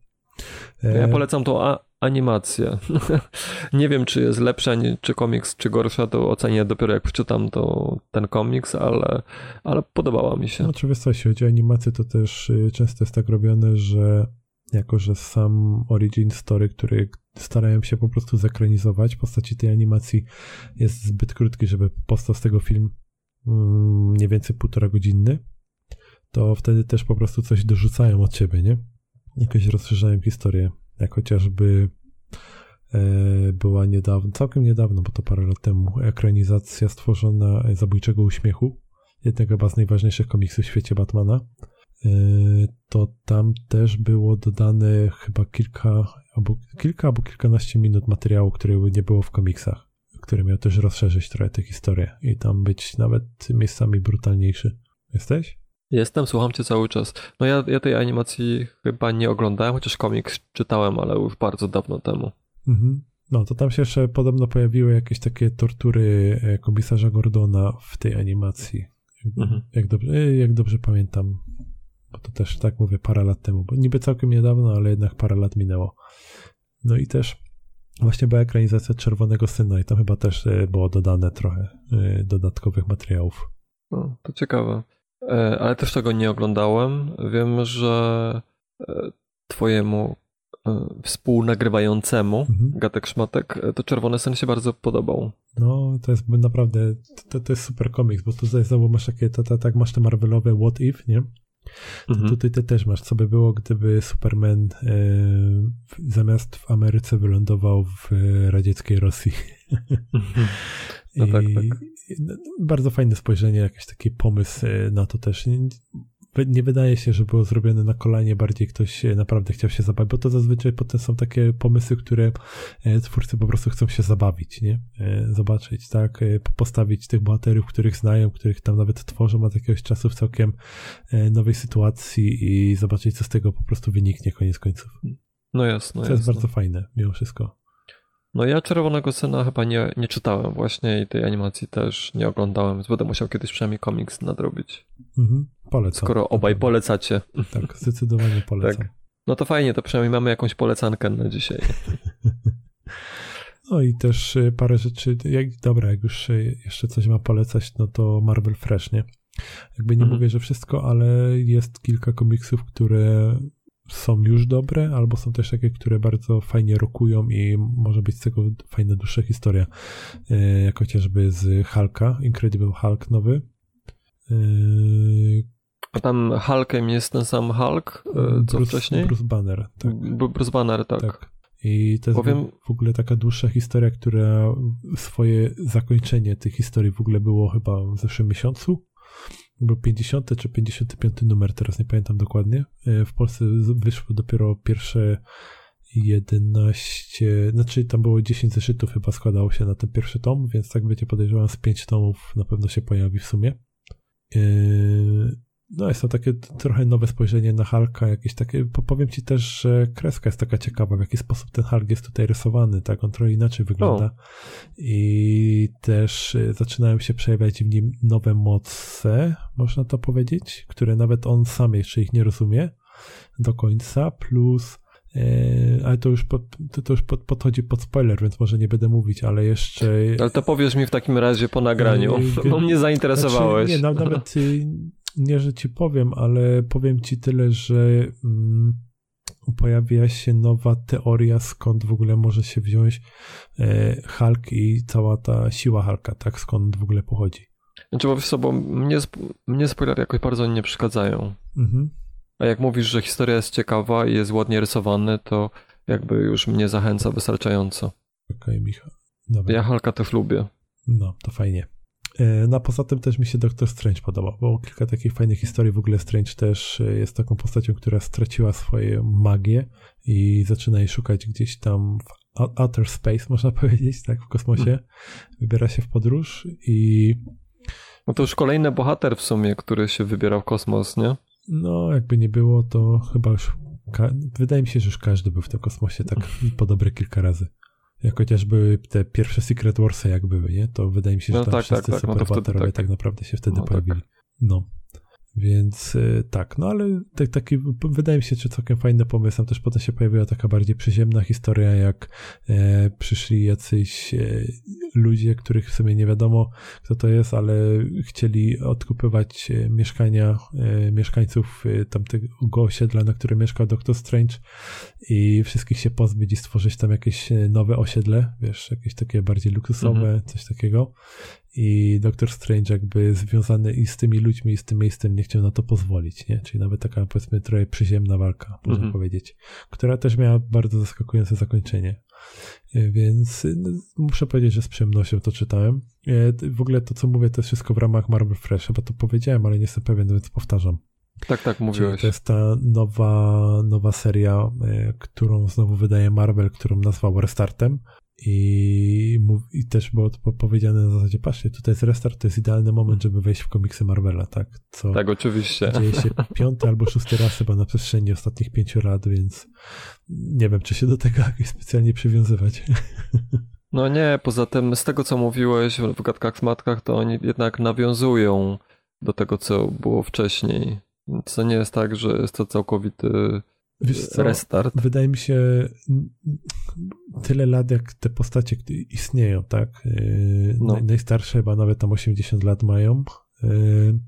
Ja e, polecam tą animację. nie wiem, czy jest lepsza, czy komiks, czy gorsza, to ocenię dopiero jak przeczytam to, ten komiks, ale, ale podobała mi się. No, oczywiście, jeśli chodzi o animację, to też y, często jest tak robione, że jako, że sam origin story, który starają się po prostu zekranizować, postaci tej animacji jest zbyt krótki, żeby powstał z tego film mm, mniej więcej półtora godzinny, to wtedy też po prostu coś dorzucają od ciebie, nie? Jakoś rozszerzają historię jak chociażby e, była niedawno, całkiem niedawno, bo to parę lat temu, ekranizacja stworzona Zabójczego Uśmiechu, jednego chyba z najważniejszych komiksów w świecie Batmana, e, to tam też było dodane chyba kilka albo, kilka albo kilkanaście minut materiału, które nie było w komiksach, który miał też rozszerzyć trochę tę historię i tam być nawet miejscami brutalniejszy. Jesteś? Jestem, słucham cię cały czas. No ja, ja tej animacji chyba nie oglądałem, chociaż komiks czytałem, ale już bardzo dawno temu. Mhm. No, to tam się jeszcze podobno pojawiły jakieś takie tortury e, komisarza Gordona w tej animacji. Mhm. Jak, dobrze, e, jak dobrze pamiętam. Bo to też, tak mówię, parę lat temu. Bo niby całkiem niedawno, ale jednak parę lat minęło. No i też właśnie była ekranizacja Czerwonego Syna i tam chyba też e, było dodane trochę dodatkowych materiałów. No, to ciekawe. E, Ale też tego nie oglądałem. Wiem, że e, twojemu e, współnagrywającemu Mhm. Gatek Szmatek to Czerwony Sen się bardzo podobał. No, to jest naprawdę, to, to jest super komiks, bo tutaj znowu masz takie, to, to, tak masz te Marvelowe What If, nie? Mhm. Tutaj ty też masz, co by było, gdyby Superman w- zamiast w Ameryce wylądował w e, radzieckiej Rosji. Mhm. No tak, tak. no, bardzo fajne spojrzenie, jakiś taki pomysł e, na to też. Nie, wydaje się, że było zrobione na kolanie, bardziej ktoś e, naprawdę chciał się zabawić, bo to zazwyczaj potem są takie pomysły, które e, twórcy po prostu chcą się zabawić, nie? E, Zobaczyć, tak? Po- Postawić tych bohaterów, których znają, których tam nawet tworzą od jakiegoś czasu w całkiem nowej sytuacji i zobaczyć, co z tego po prostu wyniknie koniec końców. No jasno, To jest jasno. bardzo fajne, mimo wszystko. No ja Czerwonego Syna chyba nie, nie czytałem właśnie i tej animacji też nie oglądałem, więc będę musiał kiedyś przynajmniej komiks nadrobić. Mhm. Polecam. Skoro obaj polecacie. Tak, zdecydowanie polecam. Tak. No to fajnie, to przynajmniej mamy jakąś polecankę na dzisiaj. No i też y, parę rzeczy, jak, dobra, jak już y, jeszcze coś ma polecać, no to Marvel Fresh, nie? Jakby nie Mhm. mówię, że wszystko, ale jest kilka komiksów, które są już dobre, albo są też takie, które bardzo fajnie rokują i może być z tego fajna dłuższa historia, y, jak chociażby z Hulka, Incredible Hulk nowy. Y, A tam Hulkiem jest ten sam Hulk, e, co Bruce, wcześniej? Bruce Banner, tak. Bruce Banner, tak. Tak. I to jest Powiem- w ogóle taka dłuższa historia, która swoje zakończenie tej historii w ogóle było chyba w zeszłym miesiącu. Był 50 czy 55 numer, teraz nie pamiętam dokładnie. E, W Polsce wyszło dopiero pierwsze 11, znaczy tam było 10 zeszytów chyba składało się na ten pierwszy tom, więc tak wiecie, podejrzewam z 5 tomów na pewno się pojawi w sumie. E, No jest to takie trochę nowe spojrzenie na Hulka, jakieś takie, po- powiem ci też, że kreska jest taka ciekawa, w jaki sposób ten Hulk jest tutaj rysowany, tak, on trochę inaczej wygląda. I też y, zaczynają się przejawiać w nim nowe moce, można to powiedzieć, które nawet on sam jeszcze ich nie rozumie do końca, plus e, ale to już, pod, to, już pod, podchodzi pod spoiler, więc może nie będę mówić, ale jeszcze Ale to powiesz mi w takim razie po nagraniu, bo mnie zainteresowałeś. Znaczy, nie, no, nawet y, nie, że ci powiem, ale powiem ci tyle, że mm, pojawia się nowa teoria, skąd w ogóle może się wziąć e, Hulk i cała ta siła Hulka, tak, skąd w ogóle pochodzi. Znaczy, bo wiesz co, bo mnie, mnie spoilery jakoś bardzo nie przeszkadzają. Mhm. A jak mówisz, że historia jest ciekawa i jest ładnie rysowany, to jakby już mnie zachęca wystarczająco. Okej, Michał. Dobra. Ja Halka też lubię. No, to fajnie. E, No a poza tym też mi się Doctor Strange podoba, bo kilka takich fajnych historii. W ogóle Strange też e, jest taką postacią, która straciła swoją magię i zaczyna jej szukać gdzieś tam w outer space, można powiedzieć, tak, w kosmosie. Wybiera się w podróż i No to już kolejny bohater w sumie, który się wybiera w kosmos, nie? no, jakby nie było, to chyba już wydaje mi się, że już każdy był w tym kosmosie tak po dobre kilka razy. Jak chociażby te pierwsze Secret Warsy jak były, nie? To wydaje mi się, że No tam tak, wszyscy tak, tak, no wtedy tak. tak naprawdę się wtedy No tak. pojawili. No. Więc y, tak, no ale tak, taki, wydaje mi się, że całkiem fajny pomysł. Tam też potem się pojawiła taka bardziej przyziemna historia, jak e, przyszli jacyś e, ludzie, których w sumie nie wiadomo, kto to jest, ale chcieli odkupywać e, mieszkania e, mieszkańców e, tamtego osiedla, na którym mieszkał Doctor Strange i wszystkich się pozbyć i stworzyć tam jakieś e, nowe osiedle, wiesz, jakieś takie bardziej luksusowe, coś takiego. I Doctor Strange jakby związany i z tymi ludźmi, i z tym miejscem nie chciał na to pozwolić, nie? Czyli nawet taka powiedzmy trochę przyziemna walka, można Mhm. powiedzieć, która też miała bardzo zaskakujące zakończenie. E, Więc e, no, muszę powiedzieć, że z przyjemnością to czytałem. E, W ogóle to, co mówię, to jest wszystko w ramach Marvel Fresh, chyba to powiedziałem, ale nie jestem pewien, więc powtarzam. Tak, tak, Czyli mówiłeś. to jest ta nowa, nowa seria, e, którą znowu wydaje Marvel, którą nazwał Restartem. I, mów, I też było to powiedziane na zasadzie, patrzcie, tutaj jest restart, to jest idealny moment, żeby wejść w komiksy Marvela, tak? Co Tak, oczywiście. dzieje się piąty albo szósty raz chyba na przestrzeni ostatnich pięciu lat, więc nie wiem, czy się do tego jakoś specjalnie przywiązywać. No nie, poza tym z tego co mówiłeś w gadkach z matkach, to oni jednak nawiązują do tego, co było wcześniej. To nie jest tak, że jest to całkowity Wiesz co? restart. Wydaje mi się, tyle lat jak te postacie istnieją, tak? Yy, No. naj- Najstarsze chyba nawet tam 80 lat mają. Yy,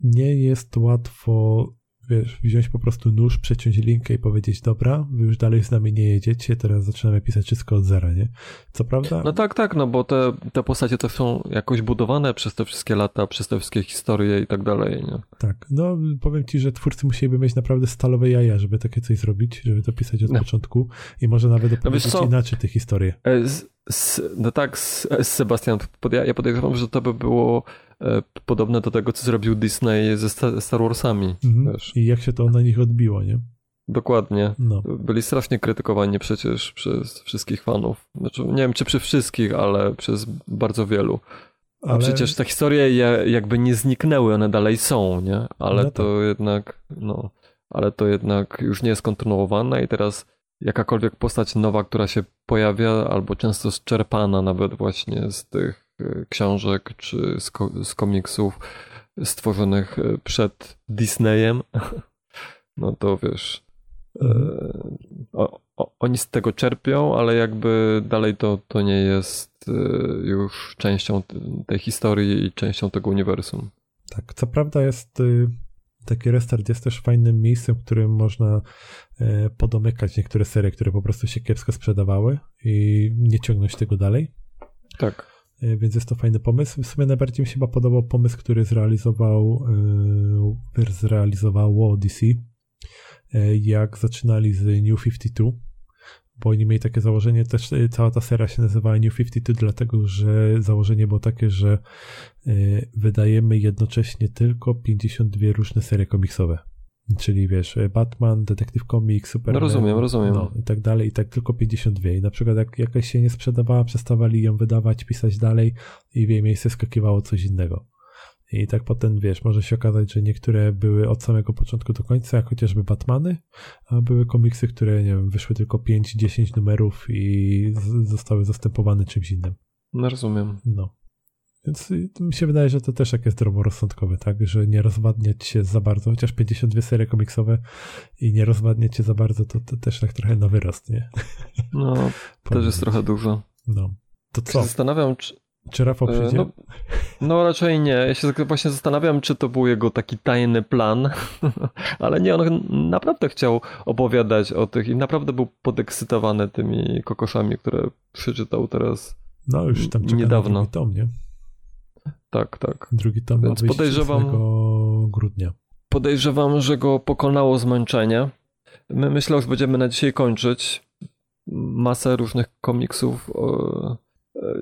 Nie jest łatwo, wiesz, wziąć po prostu nóż, przeciąć linkę i powiedzieć, dobra, wy już dalej z nami nie jedziecie, teraz zaczynamy pisać wszystko od zera, nie? Co prawda, No tak, tak, no bo te, te postacie to są jakoś budowane przez te wszystkie lata, przez te wszystkie historie i tak dalej, nie? tak, no powiem ci, że twórcy musieliby mieć naprawdę stalowe jaja, żeby takie coś zrobić, żeby to pisać od No. początku i może nawet opowiedzieć co? inaczej te historie. E, Z, z, no tak, z, z Sebastian, ja ja podejrzewam, że to by było podobne do tego, co zrobił Disney ze Sta- Star Warsami, Mhm. I jak się to na nich odbiło, nie? Dokładnie. No. Byli strasznie krytykowani przecież przez wszystkich fanów. Znaczy, nie wiem, czy przy wszystkich, ale przez bardzo wielu. A Ale- przecież te historie jakby nie zniknęły, one dalej są, nie? Ale No to jednak, no, ale to jednak już nie jest kontynuowane i teraz jakakolwiek postać nowa, która się pojawia, albo często zczerpana nawet właśnie z tych e, książek czy z, ko- z komiksów stworzonych e, przed Disneyem, no to wiesz, e, o, o, oni z tego czerpią, ale jakby dalej to, to nie jest e, już częścią tej historii i częścią tego uniwersum. Tak, co prawda jest y, taki restart jest też fajnym miejscem, w którym można podomykać niektóre serie, które po prostu się kiepsko sprzedawały i nie ciągnąć tego dalej. Tak. E, Więc jest to fajny pomysł. W sumie najbardziej mi się podobał pomysł, który zrealizował, e, zrealizowało DC, e, jak zaczynali z New 52, bo oni mieli takie założenie, też cała ta seria się nazywała New 52, dlatego że założenie było takie, że wydajemy jednocześnie tylko 52 różne serie komiksowe. Czyli wiesz, Batman, Detective Comics, Superman. No rozumiem, rozumiem. No, i tak dalej, i tak tylko 52. I na przykład jak jakaś się nie sprzedawała, przestawali ją wydawać, pisać dalej i w jej miejsce skakiwało coś innego. I tak potem, wiesz, może się okazać, że niektóre były od samego początku do końca, jak chociażby Batmany, a były komiksy, które, nie wiem, wyszły tylko 5-10 numerów i zostały zastępowane czymś innym. No rozumiem. No. Więc mi się wydaje, że to też takie zdroworozsądkowe, tak? Że nie rozwadniać się za bardzo, chociaż 52 serie komiksowe i nie rozwadniać się za bardzo, to, to też tak trochę na wyrost, nie? No, też jest trochę dużo. No. To co? zastanawiam, czy, Czy Rafał E, przyjdzie? No, no raczej nie. Ja się właśnie zastanawiam, czy to był jego taki tajny plan, ale nie, on naprawdę chciał opowiadać o tych i naprawdę był podekscytowany tymi kokoszami, które przeczytał teraz. No już tam czeka niedawno. na drugi tom, nie? Tak, tak. Drugi tom ma Więc wyjść podejrzewam- 8 grudnia. Podejrzewam, że go pokonało zmęczenie. My myślę, że będziemy na dzisiaj kończyć. Masę różnych komiksów e,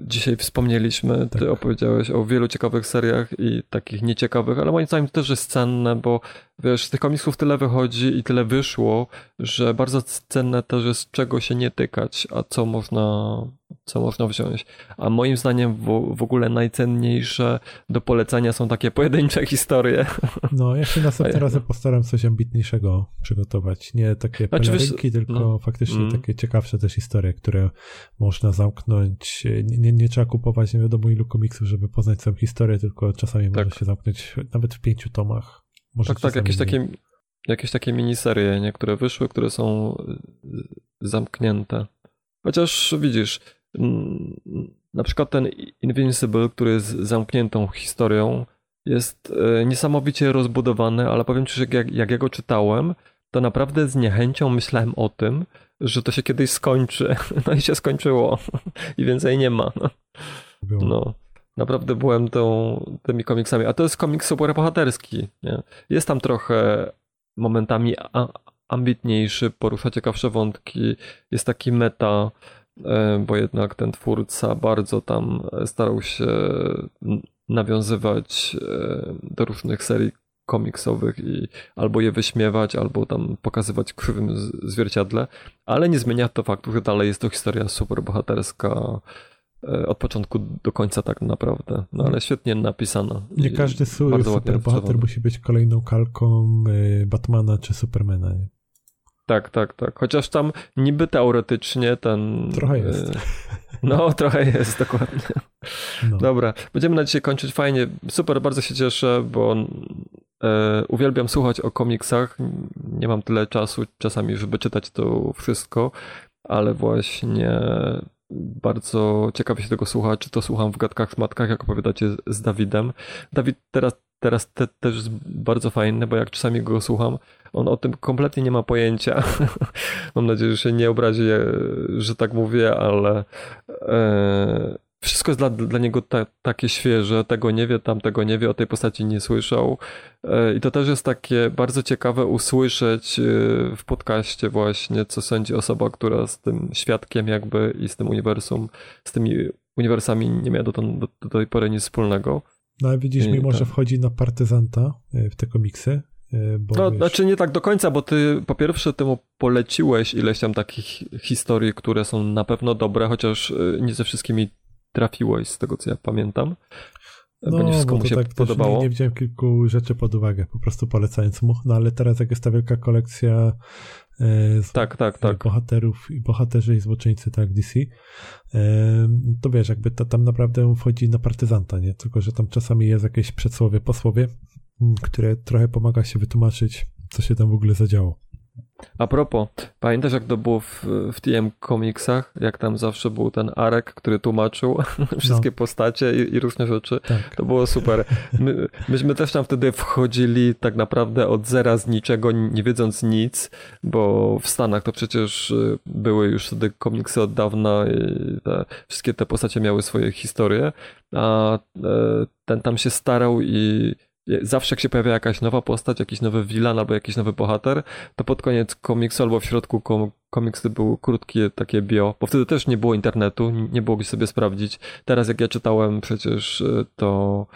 dzisiaj wspomnieliśmy. Ty Tak. opowiedziałeś o wielu ciekawych seriach i takich nieciekawych, ale moim zdaniem to też jest cenne, bo wiesz, z tych komiksów tyle wychodzi i tyle wyszło, że bardzo cenne też jest czego się nie tykać, a co można, co można wziąć. A moim zdaniem w, w ogóle najcenniejsze do polecenia są takie pojedyncze historie. No, ja się następnym razem postaram coś ambitniejszego przygotować. Nie takie Znaczy, pelerynki, tylko no. faktycznie Mm. takie ciekawsze też historie, które można zamknąć. Nie, nie, nie trzeba kupować nie wiadomo ilu komiksów, żeby poznać całą historię, tylko czasami Tak. może się zamknąć nawet w pięciu tomach. Tak, tak, jakieś takie, jakieś takie miniserie, nie, które wyszły, które są y, zamknięte. Chociaż widzisz, na przykład ten Invincible, który jest zamkniętą historią, jest y, niesamowicie rozbudowany, ale powiem ci, że jak, jak ja go czytałem, to naprawdę z niechęcią myślałem o tym, że to się kiedyś skończy. No i się skończyło. I więcej nie ma. No, naprawdę byłem tą, tymi komiksami. A to jest komiks superbohaterski. Nie? Jest tam trochę momentami a, ambitniejszy, porusza ciekawsze wątki. Jest taki meta, e, bo jednak ten twórca bardzo tam starał się nawiązywać e, do różnych serii komiksowych i albo je wyśmiewać, albo tam pokazywać krzywym zwierciadle, ale nie zmienia to faktu, że dalej jest to historia super bohaterska od początku do końca tak naprawdę, no ale świetnie napisana. Nie każdy su- bardzo ładnie super bohater odwzorowana. musi być kolejną kalką y, Batmana czy Supermana. Nie? Tak, tak, tak. Chociaż tam niby teoretycznie ten... Trochę jest. e, No, trochę jest, dokładnie. No. Dobra, będziemy na dzisiaj kończyć fajnie. Super, bardzo się cieszę, bo e, uwielbiam słuchać o komiksach. Nie mam tyle czasu czasami, żeby czytać to wszystko, ale właśnie bardzo ciekawie się tego słucha, czy to słucham w gadkach z matkach, jak opowiadacie z Dawidem. Dawid teraz, teraz te, też jest bardzo fajny, bo jak czasami go słucham, on o tym kompletnie nie ma pojęcia. Mam nadzieję, że się nie obrazi, że tak mówię, ale e, wszystko jest dla, dla niego ta, takie świeże, tego nie wie, tamtego nie wie, o tej postaci nie słyszał. E, I to też jest takie bardzo ciekawe usłyszeć e, w podcaście właśnie, co sądzi osoba, która z tym świadkiem jakby i z tym uniwersum, z tymi uniwersami nie miała do, do, do tej pory nic wspólnego. No ale widzisz, I mimo że tak. wchodzi na partyzanta y, w te komiksy, bo No, wiesz, znaczy nie tak do końca, bo ty po pierwsze temu poleciłeś ileś tam takich historii, które są na pewno dobre, chociaż nie ze wszystkimi trafiłeś, z tego co ja pamiętam. nie wszystko bo to się tak podobało. Nie, nie wziąłem kilku rzeczy pod uwagę, po prostu polecając mu. No ale teraz jak jest ta wielka kolekcja e, z Tak, tak, tak. bohaterów i bohaterzy i złoczyńcy, tak, DC, e, to wiesz, jakby to tam naprawdę wchodzi na partyzanta, nie? Tylko, że tam czasami jest jakieś przedsłowie, posłowie, które trochę pomaga się wytłumaczyć, co się tam w ogóle zadziało. A propos, pamiętasz jak to było w, w TM Komiksach? Jak tam zawsze był ten Arek, który tłumaczył wszystkie postacie i, i różne rzeczy. Tak. To było super. My, myśmy też tam wtedy wchodzili tak naprawdę od zera z niczego, nie wiedząc nic, bo w Stanach to przecież y, były już wtedy komiksy od dawna i te, wszystkie te postacie miały swoje historie, a e, ten tam się starał i zawsze jak się pojawia jakaś nowa postać, jakiś nowy villain albo jakiś nowy bohater, to pod koniec komiksu albo w środku kom komiksy były krótkie takie bio, bo wtedy też nie było internetu, nie było gdzie sobie sprawdzić. Teraz jak ja czytałem przecież y, to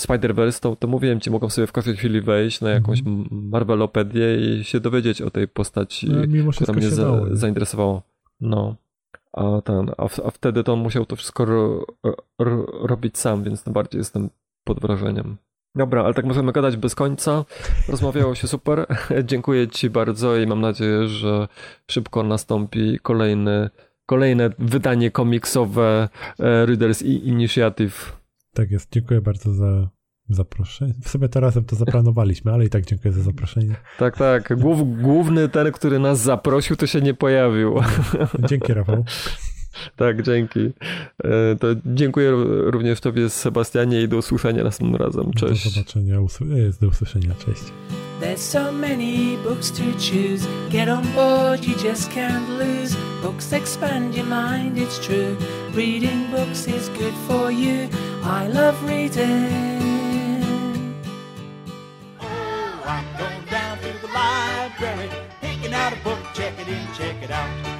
Spider-Verse, to, to mówiłem ci, mogą sobie w każdej chwili wejść na jakąś Mhm. Marvelopedię i się dowiedzieć o tej postaci, No, która mnie za, dało. nie? zainteresowało. No. A ten, a, w, a wtedy to on musiał to wszystko ro, ro, robić sam, więc tym bardziej jestem pod wrażeniem. Dobra, ale tak możemy gadać bez końca. Rozmawiało się super. Dziękuję Ci bardzo i mam nadzieję, że szybko nastąpi kolejny, kolejne wydanie komiksowe e, Readers Initiative. Tak jest. Dziękuję bardzo za zaproszenie. W sumie to razem to zaplanowaliśmy, ale i tak dziękuję za zaproszenie. Tak, tak. Głów, główny ten, który nas zaprosił, to się nie pojawił. Dzięki, Rafał. Tak, dzięki. E, To dziękuję również Tobie, Sebastianie, i do usłyszenia następnym razem. Do Cześć. zobaczenia, usły- e, do usłyszenia. Cześć. There's so many books to choose. Get on board, you just can't lose. Books expand your mind, it's true. Reading books is good for you. I love reading. Oh, I'm going down to the library, picking out a book, check it in, check it out.